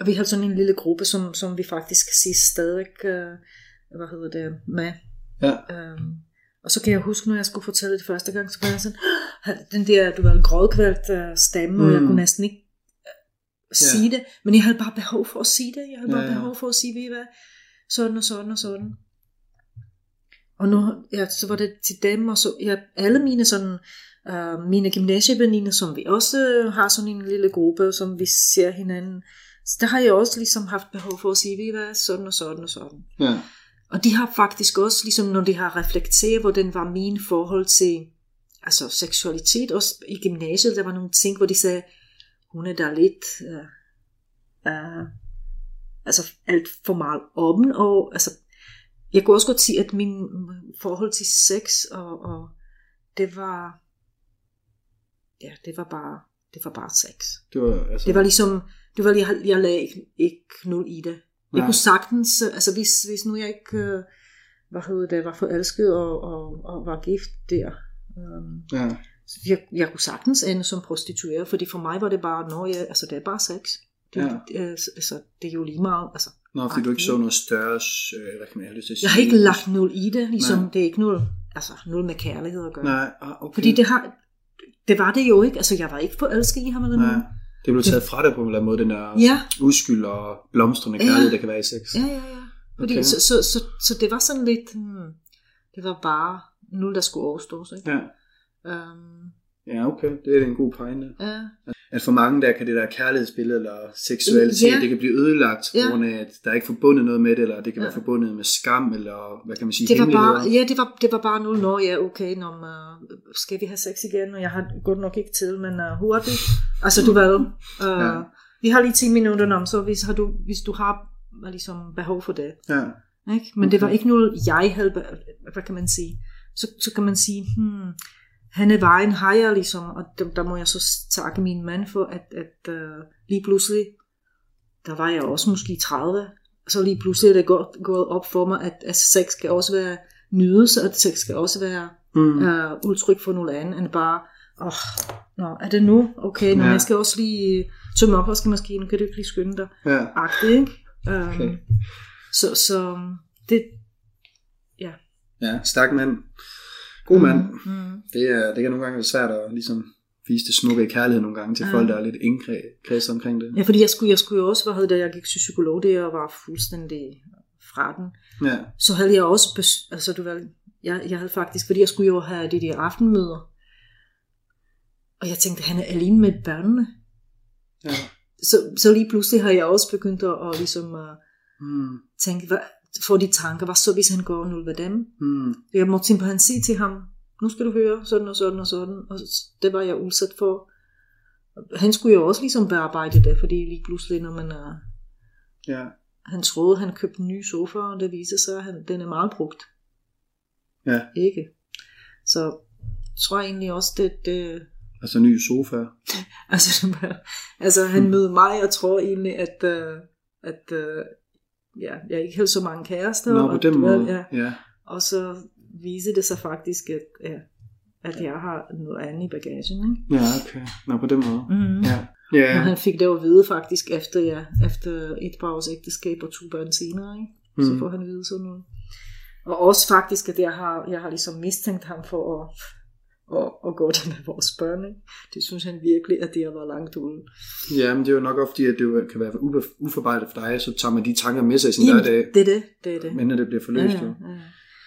og vi har sådan en lille gruppe, som, som vi faktisk kan stadig, uh, hvad hedder det, med. Ja. Um, Og så kan jeg huske, når jeg skulle fortælle det første gang, så var jeg sådan, "Ah, den der, du var en grådkvælt uh, stemme, mm. og jeg Mm. kunne næsten ikke uh, sige det, men jeg havde bare behov for at sige det. Jeg havde Ja, bare ja. behov for at sige, ved I hvad, sådan og sådan og sådan. Og nu, ja, så var det til dem, og så ja, alle mine sådan, uh, mine gymnasieveninder, som vi også øh, har sådan en lille gruppe, som vi ser hinanden, så der har jeg også ligesom haft behov for at sige, ved I hvad, sådan og sådan og sådan. Ja. Og de har faktisk også, ligesom når de har reflekteret, hvordan var min forhold til altså seksualitet, også i gymnasiet, der var nogle ting, hvor de sagde, hun er der lidt, uh, uh, altså alt for meget åben, og altså, jeg kunne også godt sige, at min forhold til sex, og, og det var, ja, det var bare, det var bare sex. Det var, altså, Det var ligesom, det var, jeg, jeg lagde ikke, ikke nul i det. Jeg Nej. kunne sagtens, altså hvis, hvis nu jeg ikke, øh, hvad hedder det, var forelsket og, og, og var gift der, øhm, ja. jeg, jeg kunne sagtens ende som prostitueret, fordi for mig var det bare, når jeg, altså det er bare sex. Det, Ja. altså, det er jo lige meget, altså. Nå, fordi du ikke så noget større, øh, hvad kan man have lyst til at sige? Jeg har ikke lagt nul i det, ligesom Nej. det er ikke nul, altså nul med kærlighed at gøre. Nej, ah, okay. Fordi det har, det var det jo ikke, altså jeg var ikke forelsket i ham eller noget. Det blev taget fra dig på en eller anden måde, den der Ja, uskyld og blomstrende Ja. kærlighed, der kan være i sex. Ja, ja, ja. Fordi, Okay. så, så, så, så det var sådan lidt, hmm, det var bare nul, der skulle overstås. Ikke? Ja. Um, ja, okay. Det er en god pointe. ja. At for mange der kan det der kærlighedsbillede eller seksualitet, Ja. det kan blive ødelagt, på Ja. grund af, at der er ikke forbundet noget med det, eller det kan være Ja. forbundet med skam, eller hvad kan man sige, Det var bare, ja, det var, det var bare nul, når ja, okay, når, uh, skal vi have sex igen? Og jeg har godt nok ikke til, men uh, hurtigt. Altså, du ved, uh, Ja. vi har lige 10 minutter om, så hvis, har du, hvis du har ligesom behov for det. Ja. Ikke? Men okay. det var ikke noget, jeg havde, hvad kan man sige? Så, så kan man sige, hmm, han er vejen har jeg ligesom, og der, der må jeg så takke min mand for, at, at uh, lige pludselig, der var jeg også måske 30, så lige pludselig er det gået, gået op for mig, at, at sex skal også være nydelse, og at sex skal også være Mm. uh, udtryk for noget andet, end bare, åh, oh, nå, er det nu? Okay, nå, Ja. jeg skal også lige tømme opvaskemaskinen, kan du ikke lige skynde dig? ja. Agtigt, ikke? Um, Okay. Så, så det, ja, stærk mand. God mand. Mm. Det, er, det kan nogle gange være svært at ligesom vise det smukke i kærlighed nogle gange til Ja. folk, der er lidt indkreds omkring det. Ja, fordi jeg skulle, jeg skulle jo også, hvad hedder det, jeg gik til psykolog der og var fuldstændig fra den. Ja. Så havde jeg også, bes- altså du ved, jeg, jeg havde faktisk, fordi jeg skulle jo have de der aftenmøder. Og jeg tænkte, han er alene med børnene. ja. Så, så lige pludselig har jeg også begyndt at, at ligesom uh, Mm. tænke, hvad, få de tanker, hvad så hvis han går nu ved dem? Mm. Jeg måtte simpelthen sige til ham, nu skal du høre sådan og sådan og sådan, og det var jeg udsat for. Han skulle jo også ligesom bearbejde det, fordi lige pludselig, når man er, Ja. han troede, han købte en ny sofa, og det viser sig, at han, den er meget brugt. Ja. Ikke? Så tror jeg egentlig også, det, det Altså ny sofa. altså, altså han mødte mig, og tror egentlig, at, uh, at uh, ja, jeg ikke havde så mange kærester. Nå, på og, den måde. Ja, Ja. og så viser det sig faktisk, at, ja, at jeg har noget andet i bagagen. Ikke? Ja, okay. Nå, på den måde. Mm-hmm. Ja. Og Ja. han fik det jo at vide faktisk efter, ja, efter et par års ægteskab og to børn senere. Ikke? Så Mm. får han at vide sådan noget. Og også faktisk, at jeg har, jeg har ligesom mistænkt ham for at, at, at gå der med vores børn. Ikke? Det synes han virkelig, at det har været langt ude. ja, men det er jo nok ofte, at det kan være uforarbejdet for dig, så tager man de tanker med sig i sin Jamen, hverdag, det er det. Det er det. men når det bliver forløst. ja, ja, ja.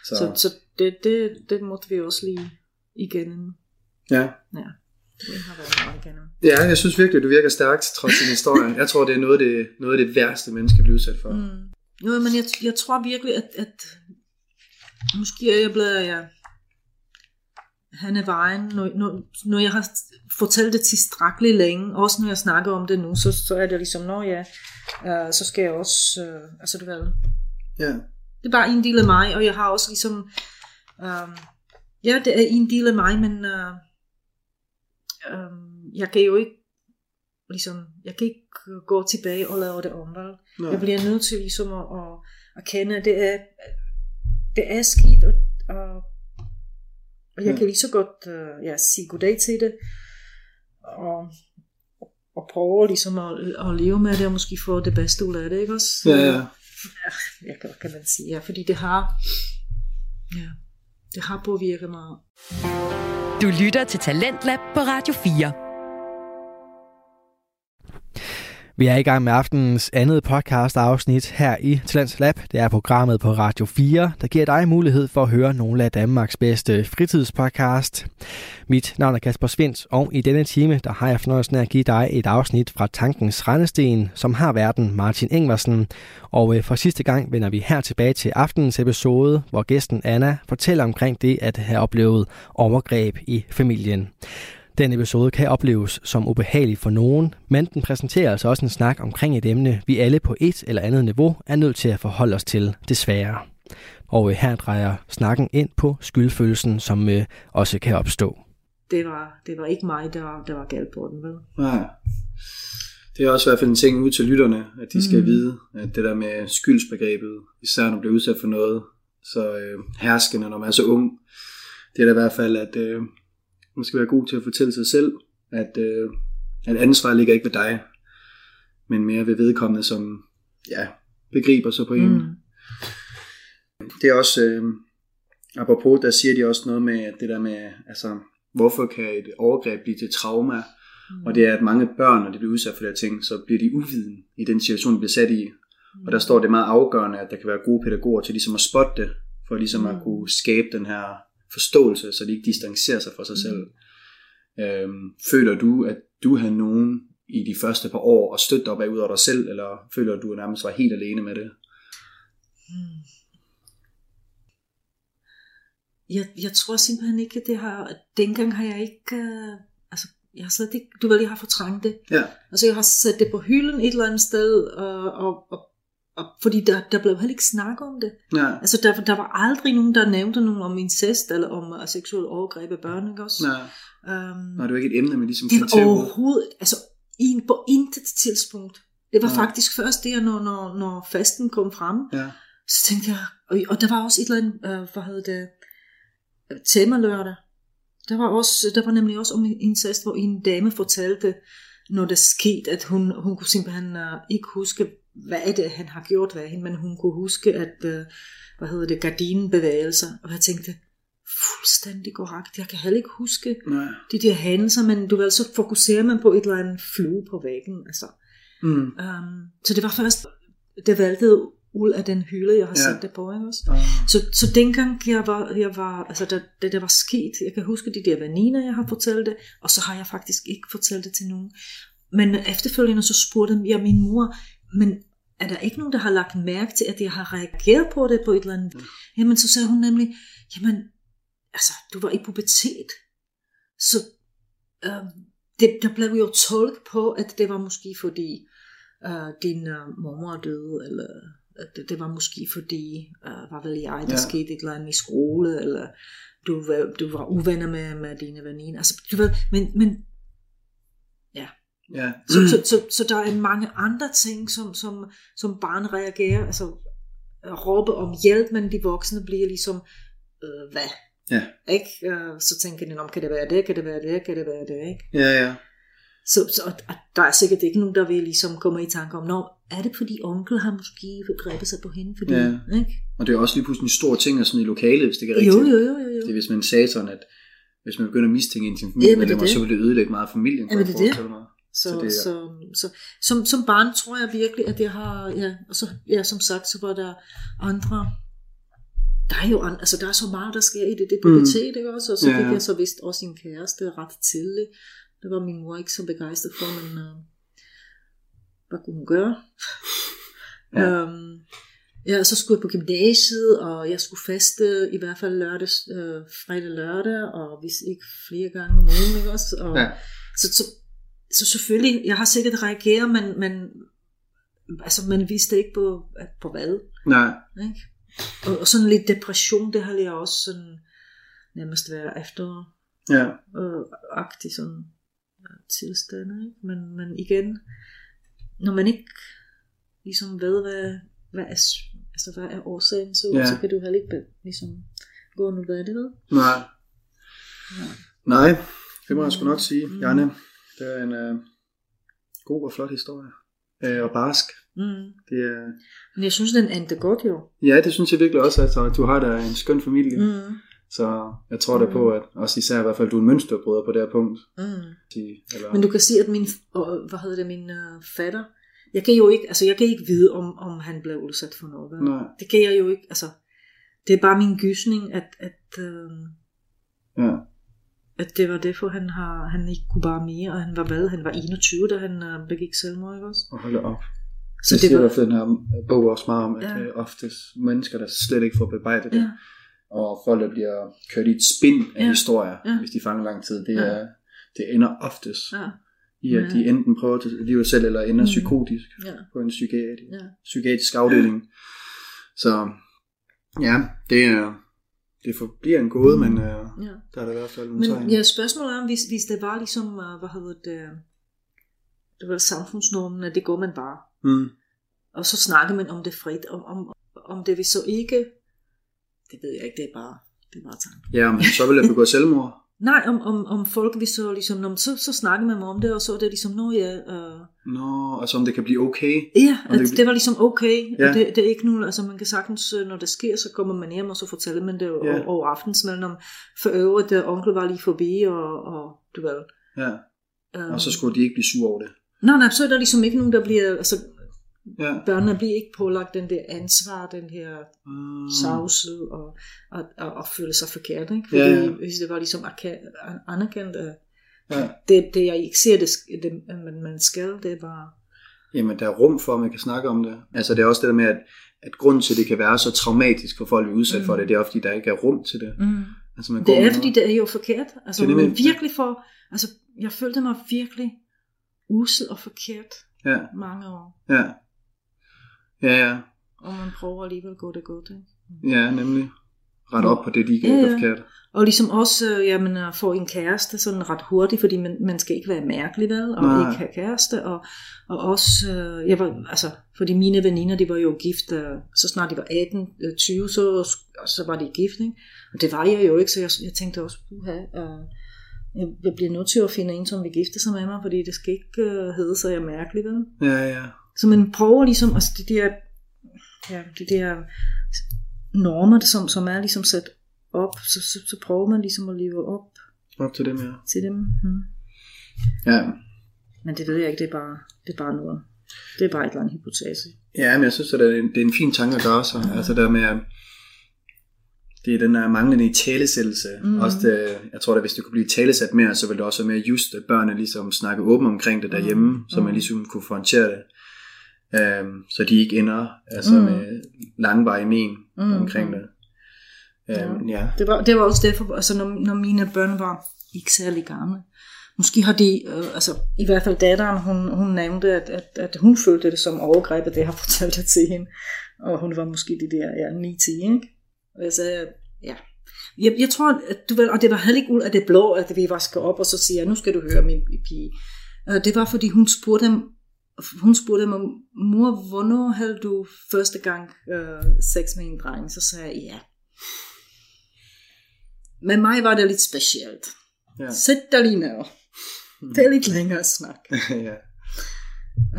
Så, Så, så det, det, det måtte vi også lige igennem. ja. Ja, det har været meget igennem. ja, jeg synes virkelig, du virker stærkt, trods din historie. Jeg tror, det er noget af det, noget af det værste, mennesker bliver udsat for. Mm. Jo, men jeg, jeg tror virkelig, at, at måske er jeg blevet, ja, han er vejen, når, når, når jeg har fortalt det tilstrækkeligt længe, også når jeg snakker om det nu, så, så er det ligesom, nå ja, uh, så skal jeg også, uh, altså du ved, Ja. det er bare en del af mig, og jeg har også ligesom, um, ja, det er en del af mig, men uh, um, jeg kan jo ikke, ligesom, jeg kan ikke gå tilbage og lave det om, vel? Jeg bliver nødt til ligesom at, at, at kende, at det er, det er skidt, og, og jeg kan lige så godt uh, ja, sige goddag til det, og, og prøve ligesom at, at leve med det, og måske få det bedste ud af det, ikke også? Ja, ja. ja kan, kan man sige, ja, fordi det har, ja, det har påvirket mig. Du lytter til Talentlab på Radio 4. Vi er i gang med aftenens andet podcast afsnit her i Talents Lab. Det er programmet på Radio 4, der giver dig mulighed for at høre nogle af Danmarks bedste fritidspodcast. Mit navn er Kasper Svens, og i denne time der har jeg fornøjelsen af at give dig et afsnit fra Tankens Rendesten, som har verden Martin Ingvarsen. Og øh, for sidste gang vender vi her tilbage til aftenens episode, hvor gæsten Anna fortæller omkring det at have oplevet overgreb i familien. Den episode kan opleves som ubehagelig for nogen, men den præsenterer altså også en snak omkring et emne, vi alle på et eller andet niveau er nødt til at forholde os til, desværre. Og øh, her drejer snakken ind på skyldfølelsen, som øh, også kan opstå. Det var, det var ikke mig, der, der var galt på den, vel? Nej. Det er også i hvert fald en ting ud til lytterne, at de skal mm. vide, at det der med skyldsbegrebet, især når man bliver udsat for noget, så øh, herskende, når man er så ung, det er da i hvert fald, at øh, man skal være god til at fortælle sig selv, at, øh, at ansvaret ligger ikke ved dig, men mere ved vedkommende, som ja, begriber sig på en. Mm. Det er også, øh, apropos, der siger de også noget med det der med, altså, hvorfor kan et overgreb blive til trauma? Mm. Og det er, at mange børn, når de bliver udsat for de ting, så bliver de uviden i den situation, de bliver sat i. Mm. Og der står det meget afgørende, at der kan være gode pædagoger til ligesom at spotte det, for ligesom mm. at kunne skabe den her forståelse, så de ikke distancerer sig fra sig selv. Mm. Øhm, føler du, at du har nogen i de første par år og støtte op af ud af dig selv, eller føler du, at nærmest var helt alene med det? Hmm. Jeg, jeg tror simpelthen ikke, at det har, dengang har jeg ikke, uh, altså, jeg har slet ikke, du ved, jeg har fortrængt det. Ja. Altså, jeg har sat det på hylden et eller andet sted, og, og, og og fordi der, der blev heller ikke snak om det. Ja. Altså der, der var aldrig nogen, der nævnte nogen om incest eller om uh, seksuel overgreb af børn, ikke også? Nej. Um, Nej, det var ikke et emne, men ligesom Det var overhovedet, altså i, på intet tidspunkt. Det var ja. faktisk først der, når, når, når fasten kom frem. Ja. Så tænkte jeg, og, og der var også et eller andet, uh, hvad hedder det, tema lørdag. Der var, også, der var nemlig også om incest, hvor en dame fortalte, når det skete, at hun, hun kunne simpelthen uh, ikke huske, hvad er det, han har gjort ved hende, men hun kunne huske, at, uh, hvad hedder det, gardinbevægelser, og jeg tænkte, fuldstændig korrekt, jeg kan heller ikke huske Nej. de der hændelser, men du ved, så fokuserer man på et eller andet flue på væggen, altså. Mm. Um, så det var først, det valgte ud af den hylde, jeg har ja. sat det på, ikke også? Uh. Så, så dengang jeg var, jeg var altså da, da det var sket, jeg kan huske de der veninder, jeg har fortalt det, og så har jeg faktisk ikke fortalt det til nogen. Men efterfølgende så spurgte jeg min mor, men er der ikke nogen, der har lagt mærke til, at jeg har reageret på det på et eller andet? Mm. Jamen så sagde hun nemlig, jamen altså du var i pubertet, så øh, det, der blev jo tolket på, at det var måske fordi øh, din øh, mormor døde, eller det, det var måske fordi, øh, hvad ved jeg, der ja. skete et eller andet i skole, eller du var, du var uvenner med, med dine veninder. Altså, du ved, men, men ja. Ja. Så, så, så, så der er mange andre ting, som, som, som barn reagerer, altså råbe om hjælp, men de voksne bliver ligesom, øh, hvad? Ja. Ikke? Øh, så tænker de, om kan det være det, kan det være det, kan det være det, ikke? Ja, ja. Så, så og der er sikkert ikke nogen, der vil ligesom komme i tanke om, Nå, er det fordi onkel har måske grebet sig på hende? Fordi, ja. ikke? Og det er også lige pludselig en stor ting, sådan i lokalet, hvis det er rigtigt. Jo, jo, jo, jo, jo. Det er, hvis man sagde sådan, at hvis man begynder at mistænke en til familiemedlemmer, så vil det ødelægge meget af familien. Jamen, det det. Mig. Så, så, det, ja. så, så, som, som barn tror jeg virkelig, at jeg har, ja, og så, ja, som sagt, så var der andre, der er jo andre, altså der er så meget, der sker i det, det pubertet, mm. ikke også? Og så fik ja. jeg så vist også en kæreste ret tidligt. Det var min mor ikke så begejstret for, men uh, hvad kunne hun gøre? ja. um, ja, så skulle jeg på gymnasiet, og jeg skulle faste i hvert fald lørdag, øh, fredag lørdag, og hvis ikke flere gange om ugen, ikke også? Og, ja. så, så, så selvfølgelig, jeg har sikkert reageret, men, men altså, man vidste ikke på, på hvad. Nej. Ikke? Og, og sådan lidt depression, det har jeg også sådan nærmest været efter ja. øh, agtig sådan tilstande. Ikke? Men, men igen, når man ikke ligesom ved, hvad, hvad, er, altså, hvad er årsagen, så, ja. så kan du heller ikke ligesom gå nu, er det ved? Nej. Ja. Nej, det må jeg sgu nok sige. Mm. Janne, det er en uh, god og flot historie. Uh, og barsk. Mm. Det er... Men jeg synes, den endte godt jo. Ja, det synes jeg virkelig også. Altså, du har da en skøn familie. Mm. Så jeg tror da på, at også især i hvert fald, du er en mønsterbryder på det her punkt. Mm. Eller, Men du kan sige, at min, og, hvad hedder det, min uh, fatter, jeg kan jo ikke, altså jeg kan ikke vide, om, om han blev udsat for noget. vel? Nej. Det kan jeg jo ikke, altså, det er bare min gysning, at, at, øh, ja. At det var derfor, han, har, han ikke kunne bare mere, og han var hvad, han var 21, da han øh, begik selvmord, ikke også? Og holde op. Så det, det siger var, i hvert fald den her bog også meget om, at Ja. ja. er oftest mennesker, der slet ikke får bearbejdet det. ja, Og folk, der bliver kørt i et spind af Ja. ja. historier, Ja. ja. hvis de fanger lang tid, det, Ja. er, det ender oftest ja, i, at Ja. de enten prøver at tage livet selv, eller ender Mm. psykotisk ja, på en psykiatrisk, ja. psykiatrisk afdeling. Så ja, det er det forbliver en gåde, men uh, ja. der er der i hvert fald tegn. Men ja, spørgsmålet er, om hvis, hvis det var ligesom, øh, hvad hedder det, det var samfundsnormen, at det går man bare. Mm. Og så snakker man om det frit, om, om, om det vil så ikke, det ved jeg ikke, det er bare, det er bare tanke. Ja, men så vil jeg begå selvmord. Nej, om, om, om folk vil så ligesom, når, så, så snakker man om det, og så er det ligesom, nå ja, øh, Nå, altså om det kan blive okay. ja, Om det- det, det var ligesom okay, ja. Og det, det er ikke nu, altså man kan sagtens, øh, når det sker, så kommer man hjem, og så fortæller man det Ja. ja. over aftensmaden, om for øvrigt, at onkel var lige forbi, og, og du ved. Ja, Øh, og så skulle de ikke blive sure over det. Nej, nej, så er der ligesom ikke nogen, der bliver, altså Ja. børnene bliver ikke pålagt den der ansvar, den her Mm. savsel og, og, og, og føle sig forkert, ikke? Fordi Ja, ja, hvis det var ligesom anerkendt, at Ja. det, det jeg ikke ser, det, det man, man skal, det er bare... Jamen, der er rum for, at man kan snakke om det. Altså, det er også det der med, at, at grunden til, at det kan være så traumatisk for folk at udsat Mm. for det, det er, fordi der ikke er rum til det. Mm. Altså, man går Det er, fordi det er jo forkert. Altså, Det er nemlig- virkelig for... Altså, jeg følte mig virkelig usel og forkert Ja, mange år. ja. Ja, ja. Og man prøver alligevel at gå det godt, ikke? Ja, nemlig. Ret op på det, de ikke Ja, ja. forkert. Og ligesom også, øh, jamen, at få en kæreste sådan ret hurtigt, fordi man, man skal ikke være mærkelig, vel? Og Nej. ikke have kæreste. Og, og også, øh, jeg var, altså, fordi mine veninder, de var jo gift, øh, så snart de var 18, øh, 20, så, så var de gift, ikke? Og det var jeg jo ikke, så jeg, jeg tænkte også, puha, øh, jeg, bliver nødt til at finde en, som vil gifte sig med mig, fordi det skal ikke øh, hedde sig, jeg er mærkelig, vel? Ja, ja. Så man prøver ligesom, altså det der, ja, det der normer, som, som er ligesom sat op, så, så, så prøver man ligesom at leve op Op til dem, ja. til dem. Hmm. Ja, Men det ved jeg ikke, det er bare, det er bare noget. Det er bare et eller andet hypotese. ja men jeg synes, at det er en, det er en fin tanke at gøre sig. Altså der med, at det er den her manglende i talesættelse. Mhm. Mm. Også det, jeg tror, at hvis det kunne blive talesat mere, så ville det også være mere just, at børnene ligesom snakke åbent omkring det derhjemme, Mhm. mm. så man Mhm. ligesom kunne få håndtere det. Um, så de ikke ender altså mm. med langvarige men mm. omkring det. Um, ja. Det var, det var også derfor, altså når, når mine børn var ikke særlig gamle, måske har de, øh, altså i hvert fald datteren, hun, hun nævnte, at, at, at hun følte det som overgreb, at det har fortalt det til hende. Og hun var måske de der ja, 9-10, ikke? Og jeg sagde, ja. Jeg, jeg tror, at du ved, og det var heller ikke ud af det blå, at vi vasker op, og så siger jeg, nu skal du høre min pige. Øh, Det var, fordi hun spurgte dem, hun spurgte mig, mor, hvornår havde du første gang øh, sex med en dreng? Så sagde jeg, ja. Men mig var det lidt specielt. Ja. Sæt dig lige ned. Det er lidt længere snak. ja.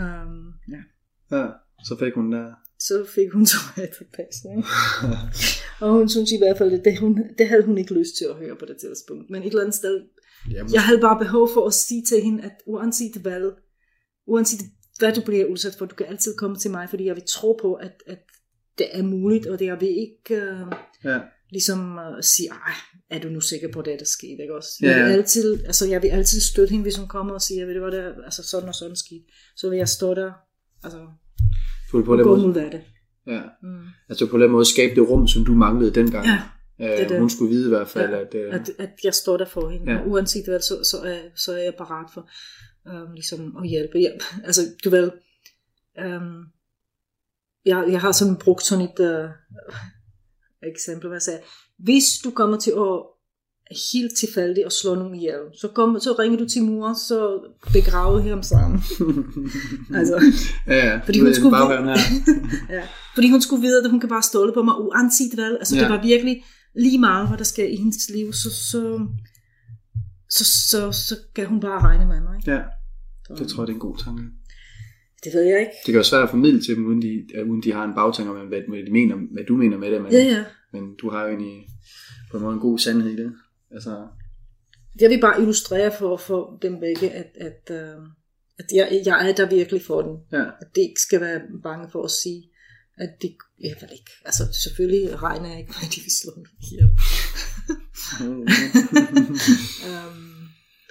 Um, ja. ja. Så fik hun der. Så fik hun. Ikke? og hun synes i hvert fald, at det, hun, det havde hun ikke lyst til at høre på det tidspunkt. Men et eller andet sted, Jamen, jeg havde bare behov for at sige til hende, at uanset hvad, uanset hvad du bliver udsat for, du kan altid komme til mig, fordi jeg vil tro på, at, at det er muligt, og det jeg vil ikke uh, ja. ligesom uh, sige, ej, er du nu sikker på det, der skete, ikke også? Ja, Jeg vil ja. altid, altså jeg vil altid støtte hende, hvis hun kommer og siger, ved du hvad, det er, altså sådan og sådan skete. Så vil jeg stå der, altså På, på den gå måde, mod af det. ja. Mm. Altså på den måde skabe det rum, som du manglede dengang. Ja, Øh, det er det. Hun skulle vide i hvert fald, Ja, at... Øh, at, at jeg står der for hende. Ja. Ja. Uanset hvad, så, så, er, så er jeg parat for um, ligesom at hjælpe. Ja, altså, du ved, um, jeg, jeg har sådan brugt sådan et uh, eksempel, hvor jeg sagde, hvis du kommer til at helt tilfældigt at slå nogen ihjel, så, kom, så ringer du til mor, så begraver vi ham sammen. altså, ja, ja. fordi hun skulle vide- ja, fordi hun skulle vide, at hun kan bare stole på mig, uanset hvad. Altså. Ja. det var virkelig lige meget, hvad der sker i hendes liv, så, så, så, så, så kan hun bare regne med mig. Ja, Så, det tror jeg, det er en god tanke. det ved jeg ikke. Det kan være svært at formidle til dem, uden de, uden de har en bagtanke om, hvad, de mener, hvad du mener med det. Men, Ja, ja. men du har jo egentlig på en måde en god sandhed i det. Altså, Jeg vil bare illustrere for, for dem begge, at, at, øh, at jeg, jeg er der virkelig for dem. ja, At det ikke skal være bange for at sige, at det, jeg ved ikke, altså selvfølgelig regner jeg ikke med, at de vil slå mig ihjel. um,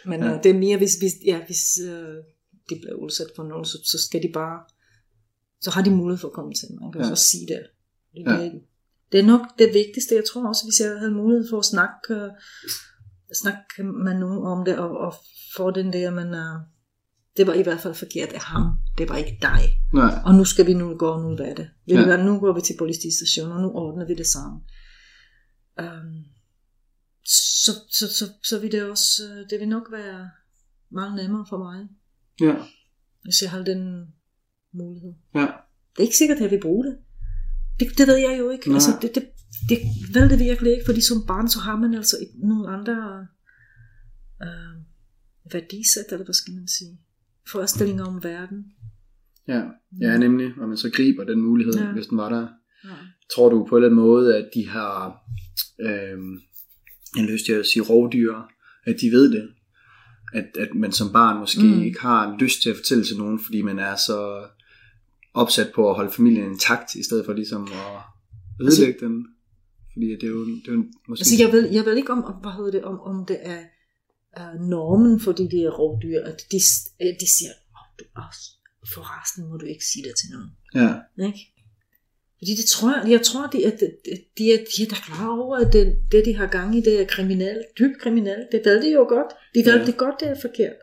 men Ja. ja. det er mere, hvis, hvis, ja, hvis uh, de bliver udsat for noget, så, så skal de bare, så har de mulighed for at komme til mig, Ja. og så sige det. Det, Ja. det, det er nok det vigtigste, jeg tror også, hvis jeg havde mulighed for at snakke, uh, snakke med nogen om det, og, og få den der, men uh, det var i hvert fald forkert af ham, det var ikke dig. nej, Og nu skal vi nu gå nu hvad er det. Ved Ja. ja. nu går vi til politistationen, og nu ordner vi det sammen. Um, så, så, så, så vil det også, øh, det vil nok være meget nemmere for mig, ja, hvis jeg har den mulighed. ja, Det er ikke sikkert, at jeg vil bruge det. Det, det ved jeg jo ikke. Nej. Altså, det, det, det ved det virkelig ikke, fordi som barn, så har man altså et- nogle andre øh, værdisæt, eller hvad skal man sige, forestillinger om verden. ja, ja, nemlig, og man så griber den mulighed. Ja. hvis den var der. Ja. Tror du på en eller anden måde, at de har, øh, jeg har lyst til at sige rovdyr, at de ved det? At, at man som barn måske mm. Ikke har lyst til at fortælle til nogen, fordi man er så opsat på at holde familien intakt, i stedet for ligesom at ødelægge altså, den. Fordi det er jo, det er jo måske... Altså, jeg ved, jeg ved ikke, om, hvad hedder det, om, om det er uh, normen for de der rovdyr, at de, de siger, oh, du, også, forresten må du ikke sige det til nogen. Ja, Ikke? Fordi det tror jeg, tror, de, at de, er, de er da klar over, at det, det, de har gang i, det er kriminelt, dybt kriminelt. Det ved de jo godt. De ved Ja. ja. det godt, det er forkert.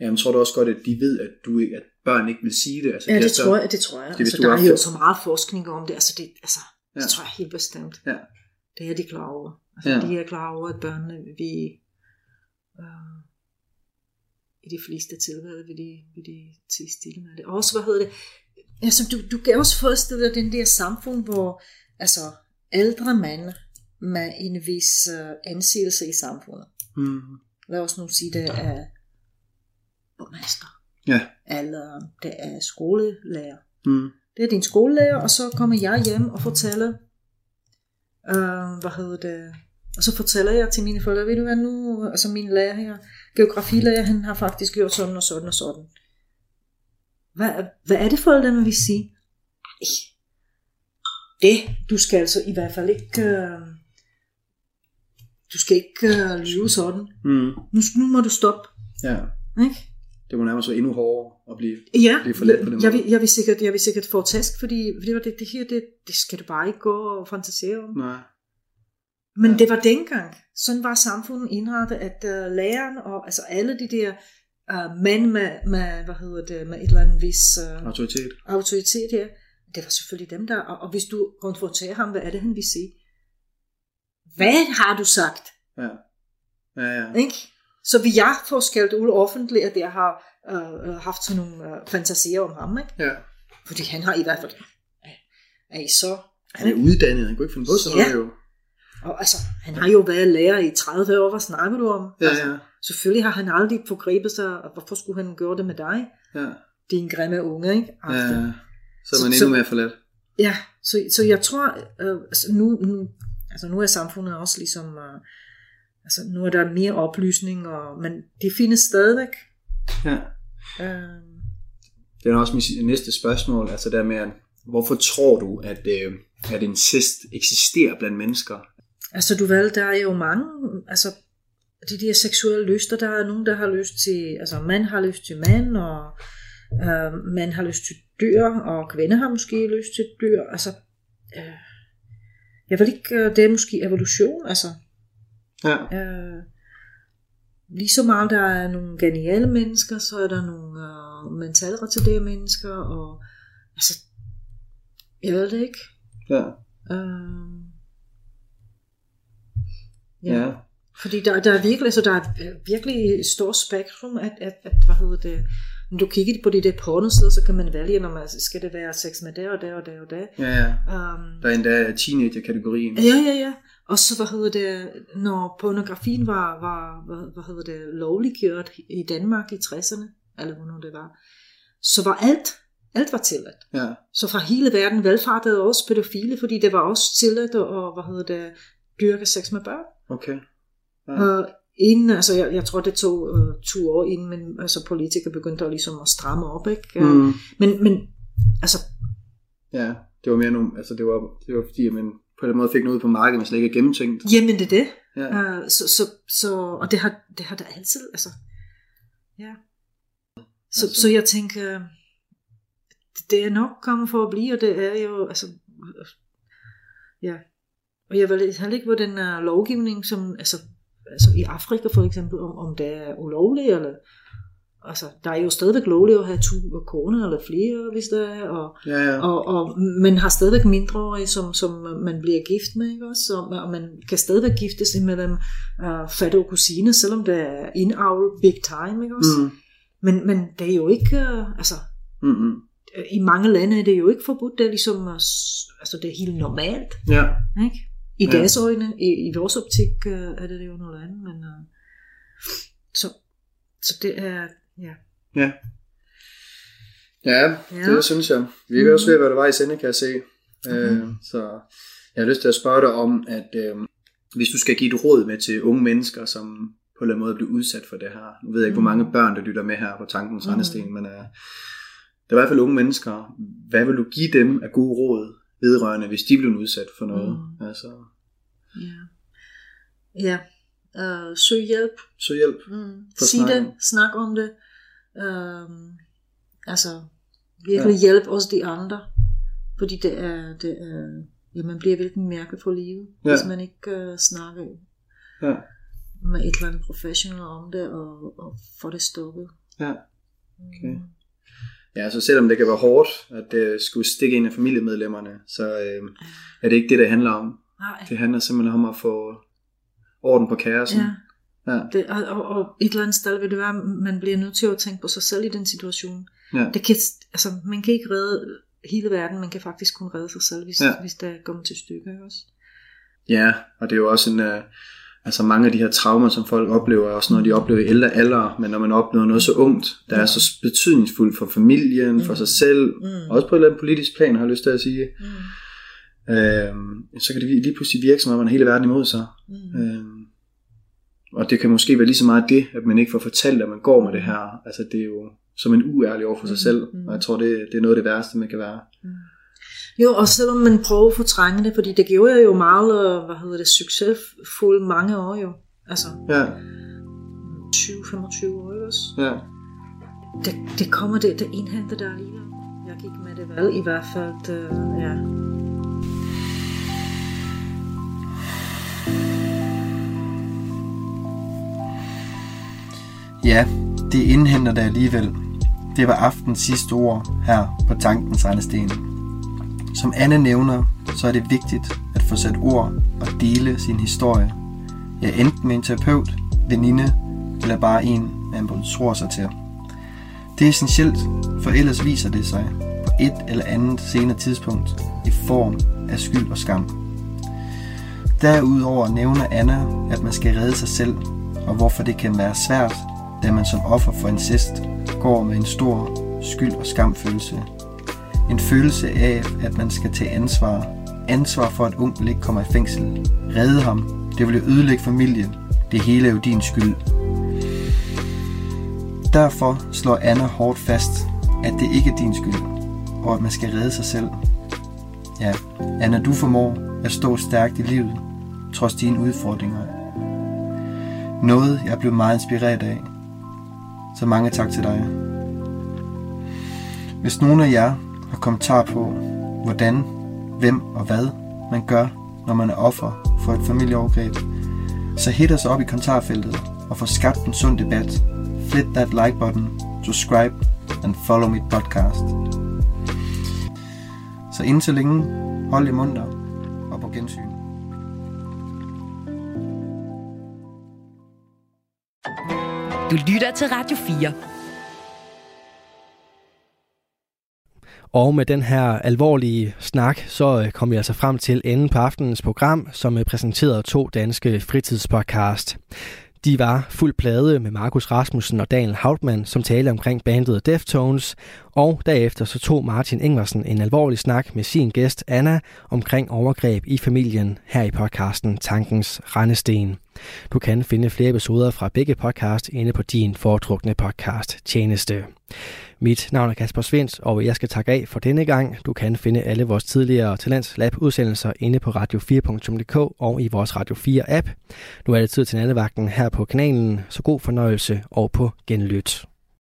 Jamen, tror du også godt, at de ved, at, du at børn ikke vil sige det? Altså, Ja, er det tror jeg, det tror jeg. Det er, altså, der har er jo så meget forskning om det. Altså, det, altså, det Ja. tror jeg helt bestemt. Ja. Det er de klar over. Altså, Ja. De er klar over, at børnene vil, øh, i de fleste tilfælde, vil de, vil de tige stille med det. Og også, hvad hedder det, altså, du, du kan også forestille dig den der samfund, hvor altså, ældre mænd med en vis øh, anseelse i samfundet. Mm. Lad os nu sige, det er borgmester, Ja. eller det er skolelærer. Mm. Det er din skolelærer, og så kommer jeg hjem og fortæller, øh, hvad hedder det, og så fortæller jeg til mine forældre, ved du hvad nu, altså min lærer her, geografilærer, han har faktisk gjort sådan og sådan og sådan. Hvad, hvad er det forældrene vil sige? Ej, det, du skal altså i hvert fald ikke, øh, du skal ikke øh, lyve sådan. Mm. Nu, nu må du stoppe. Ja. Ikke? Det må nærmest endnu hårdere at blive... Ja, Det er for let på den jeg, måde. vil, jeg, vil sikkert, jeg vil sikkert få tæsk, fordi fordi det, det her, det, det skal du bare ikke gå og fantasere om. Nej. Men Ja. det var dengang. Sådan var samfundet indrettet, at uh, læreren og altså alle de der uh, mænd med, med, hvad hedder det, med et eller andet vis uh, Autoritet. autoritet her, det var selvfølgelig dem der, og, og hvis du konfronterer ham, hvad er det, han vil sige? Hvad har du sagt? Ja. Ja, ja. Ikke? Så vil jeg få skældt ud offentligt, at jeg har uh, haft sådan nogle uh, fantasier om ham, ikke? ja. Fordi han har i hvert fald, er I så? Han er uddannet, han kunne ikke finde på sådan Ja. noget jo. Og altså, han har jo været lærer i 30 år, hvad snakker du om? Ja, altså, ja. Selvfølgelig har han aldrig forgrebet sig, og hvorfor skulle han gøre det med dig? Ja. Din grimme unge, ikke? ja. ja. Så er man så- endnu mere forladt. ja så, så jeg tror, øh, altså nu, nu, altså nu er samfundet også ligesom, øh, altså nu er der mere oplysning, og, men det findes stadigvæk. Ja. Øh, Det er også mit næste spørgsmål, altså der med, hvorfor tror du, at, øh, at incest eksisterer blandt mennesker? Altså du ved, der er jo mange, altså de der seksuelle lyster, der er nogen, der har lyst til, altså mand har lyst til mand, og øh, mand har lyst til dyr, og kvinder har måske lyst til dyr, altså øh, jeg ved ikke, øh, det er måske evolution, altså Ja. øh, lige så meget der er nogle geniale mennesker, så er der nogle øh, mentalt retarderede mennesker, og altså, jeg ved det ikke. Ja. Øh, ja. Fordi der, der er virkelig, altså der er et virkelig et stort spektrum, at, at, at hvad hedder det, når du kigger på de der pornosider, så kan man vælge, når man, skal det være sex med det og det og det og det. Ja, ja. Um, Der er endda teenager-kategorien. ja, ja, ja. Og så, hvad hedder det, når pornografien var, var hvad, hvad hedder det, lovliggjort i Danmark i 60'erne, eller hvornår det var, så var alt, alt var tilladt. Ja. Så fra hele verden velfartede også pædofile, fordi det var også tilladt, og hvad hedder det, dyrke sex med børn. Okay. Ja. Og inden, altså jeg, jeg tror det tog uh, to år inden, men altså politikere begyndte at, ligesom at stramme op, ikke? Mm. Men, men altså, Ja, det var mere nogle, altså det var, det var fordi, at man på den måde fik noget ud på markedet, man slet ikke er gennemtænkt. jamen det er det. Ja. Uh, så, så, så, og det har, det har der altid, altså, ja. Så, Altså. så jeg tænker, det er nok kommet for at blive, og det er jo, altså, ja. Og jeg ved heller ikke, hvor den uh, lovgivning, som, altså, altså i Afrika for eksempel, om, om det er ulovligt, eller, altså, der er jo stadigvæk lovligt at have to koner eller flere, hvis der er, og, Ja, ja. og, og man har stadigvæk mindreårige, som, som man bliver gift med, ikke også? Og, og man kan stadigvæk giftes imellem uh, fatter og kusine, selvom det er indavl big time, ikke også? Mm. Men, men det er jo ikke, uh, altså, Mm-hmm. øh, i mange lande er det jo ikke forbudt, det er ligesom, s- altså det er helt normalt, Ja, ikke? I Ja. deres øjne, i, i vores optik uh, er det jo noget andet, men uh, så, så det er, ja. ja. Ja, Ja. det synes jeg. Vi er også ved at være der vej i sende, kan jeg se. Øh, så jeg har lyst til at spørge dig om, at øh, hvis du skal give et råd med til unge mennesker, som på en eller anden måde bliver udsat for det her. Nu ved jeg ikke, hvor mange børn, der lytter med her på Tankens Mm. Rendesten, men øh, der er i hvert fald unge mennesker. Hvad vil du give dem af gode råd vedrørende, hvis de bliver udsat for noget? Mm. Altså, Ja, ja. Uh, søg hjælp, så hjælp. Mm. Sig det, snak om det. Um, altså, virkelig ja. hjælp også de andre. Fordi det er, det er ja, man bliver virkelig mærke for livet, Ja. hvis man ikke uh, snakker Ja. med et eller andet professional om det, og, og får det stoppet. Ja. Okay. Ja, så selvom det kan være hårdt, at det skulle stikke ind af familiemedlemmerne, så øh, er det ikke det, det handler om. Nej, Det handler simpelthen om at få orden på kaosen. ja. Ja. Det, og, og, og et eller andet sted vil det være, at man bliver nødt til at tænke på sig selv i den situation. Ja. Det kan, altså, man kan ikke redde hele verden, man kan faktisk kun redde sig selv, hvis, Ja. hvis det kommer til stykker. Også. ja, og det er jo også en... Øh, altså mange af de her traumer, som folk oplever, er også noget, de oplever i ældre alder, men når man oplever noget så ungt, der er så betydningsfuldt for familien, for sig selv, Mm. også på et eller andet politisk plan, har jeg lyst til at sige, Mm. øh, så kan det lige pludselig virke, som om man hele verden imod sig. Mm. Øh, og det kan måske være lige så meget det, at man ikke får fortalt, at man går med det her. Altså det er jo som en uærlig over for sig selv. Mm. Og jeg tror, det, det er noget af det værste, man kan være. Jo, og selvom man prøver at fortrænge det, fordi det gjorde jeg jo meget, hvad hedder det, succesfuldt mange år jo. Altså Ja, 20-25 år, ikke også? ja. Det, det kommer, det, det indhenter der alligevel. Jeg gik med det vel, i hvert fald, øh, ja. Ja, det indhenter det alligevel. Det var aftens sidste ord her på Tankens Rendesten. Som Anne nævner, så er det vigtigt at få sat ord og dele sin historie. Ja, enten med en terapeut, veninde eller bare en, man tror sig til. Det er essentielt, for ellers viser det sig på et eller andet senere tidspunkt i form af skyld og skam. Derudover nævner Anna, at man skal redde sig selv, og hvorfor det kan være svært, da man som offer for incest går med en stor skyld- og skamfølelse. En følelse af, at man skal tage ansvar. Ansvar for, at onkel ikke kommer i fængsel. Redde ham. Det vil jo ødelægge familien. Det hele er jo din skyld. Derfor slår Anna hårdt fast, at det ikke er din skyld, og at man skal redde sig selv. Ja, Anna, du formår at stå stærkt i livet, trods dine udfordringer. Noget, jeg blev meget inspireret af. Så mange tak til dig. Hvis nogen af jer og kommentar på, hvordan, hvem og hvad man gør, når man er offer for et familieovergreb, så hit os op i kommentarfeltet og få skabt en sund debat. Flip that like button, subscribe and follow mit podcast. Så indtil længe, hold i munter og på gensyn. Du lytter til Radio 4. Og med den her alvorlige snak, så øh, kom vi altså frem til enden på aftenens program, som øh, præsenterede to danske fritidspodcast. De var fuld plade med Markus Rasmussen og Daniel Hautmann, som talte omkring bandet Deftones, og derefter så tog Martin Ingvarsen en alvorlig snak med sin gæst Anna omkring overgreb i familien her i podcasten Tankens Rendesten. Du kan finde flere episoder fra begge podcast inde på din foretrukne podcast tjeneste. Mit navn er Kasper Svens, og jeg skal takke af for denne gang. Du kan finde alle vores tidligere Talents Lab udsendelser inde på radio4.dk og i vores Radio 4 app. Nu er det tid til nattevagten her på kanalen, så god fornøjelse og på genlyt.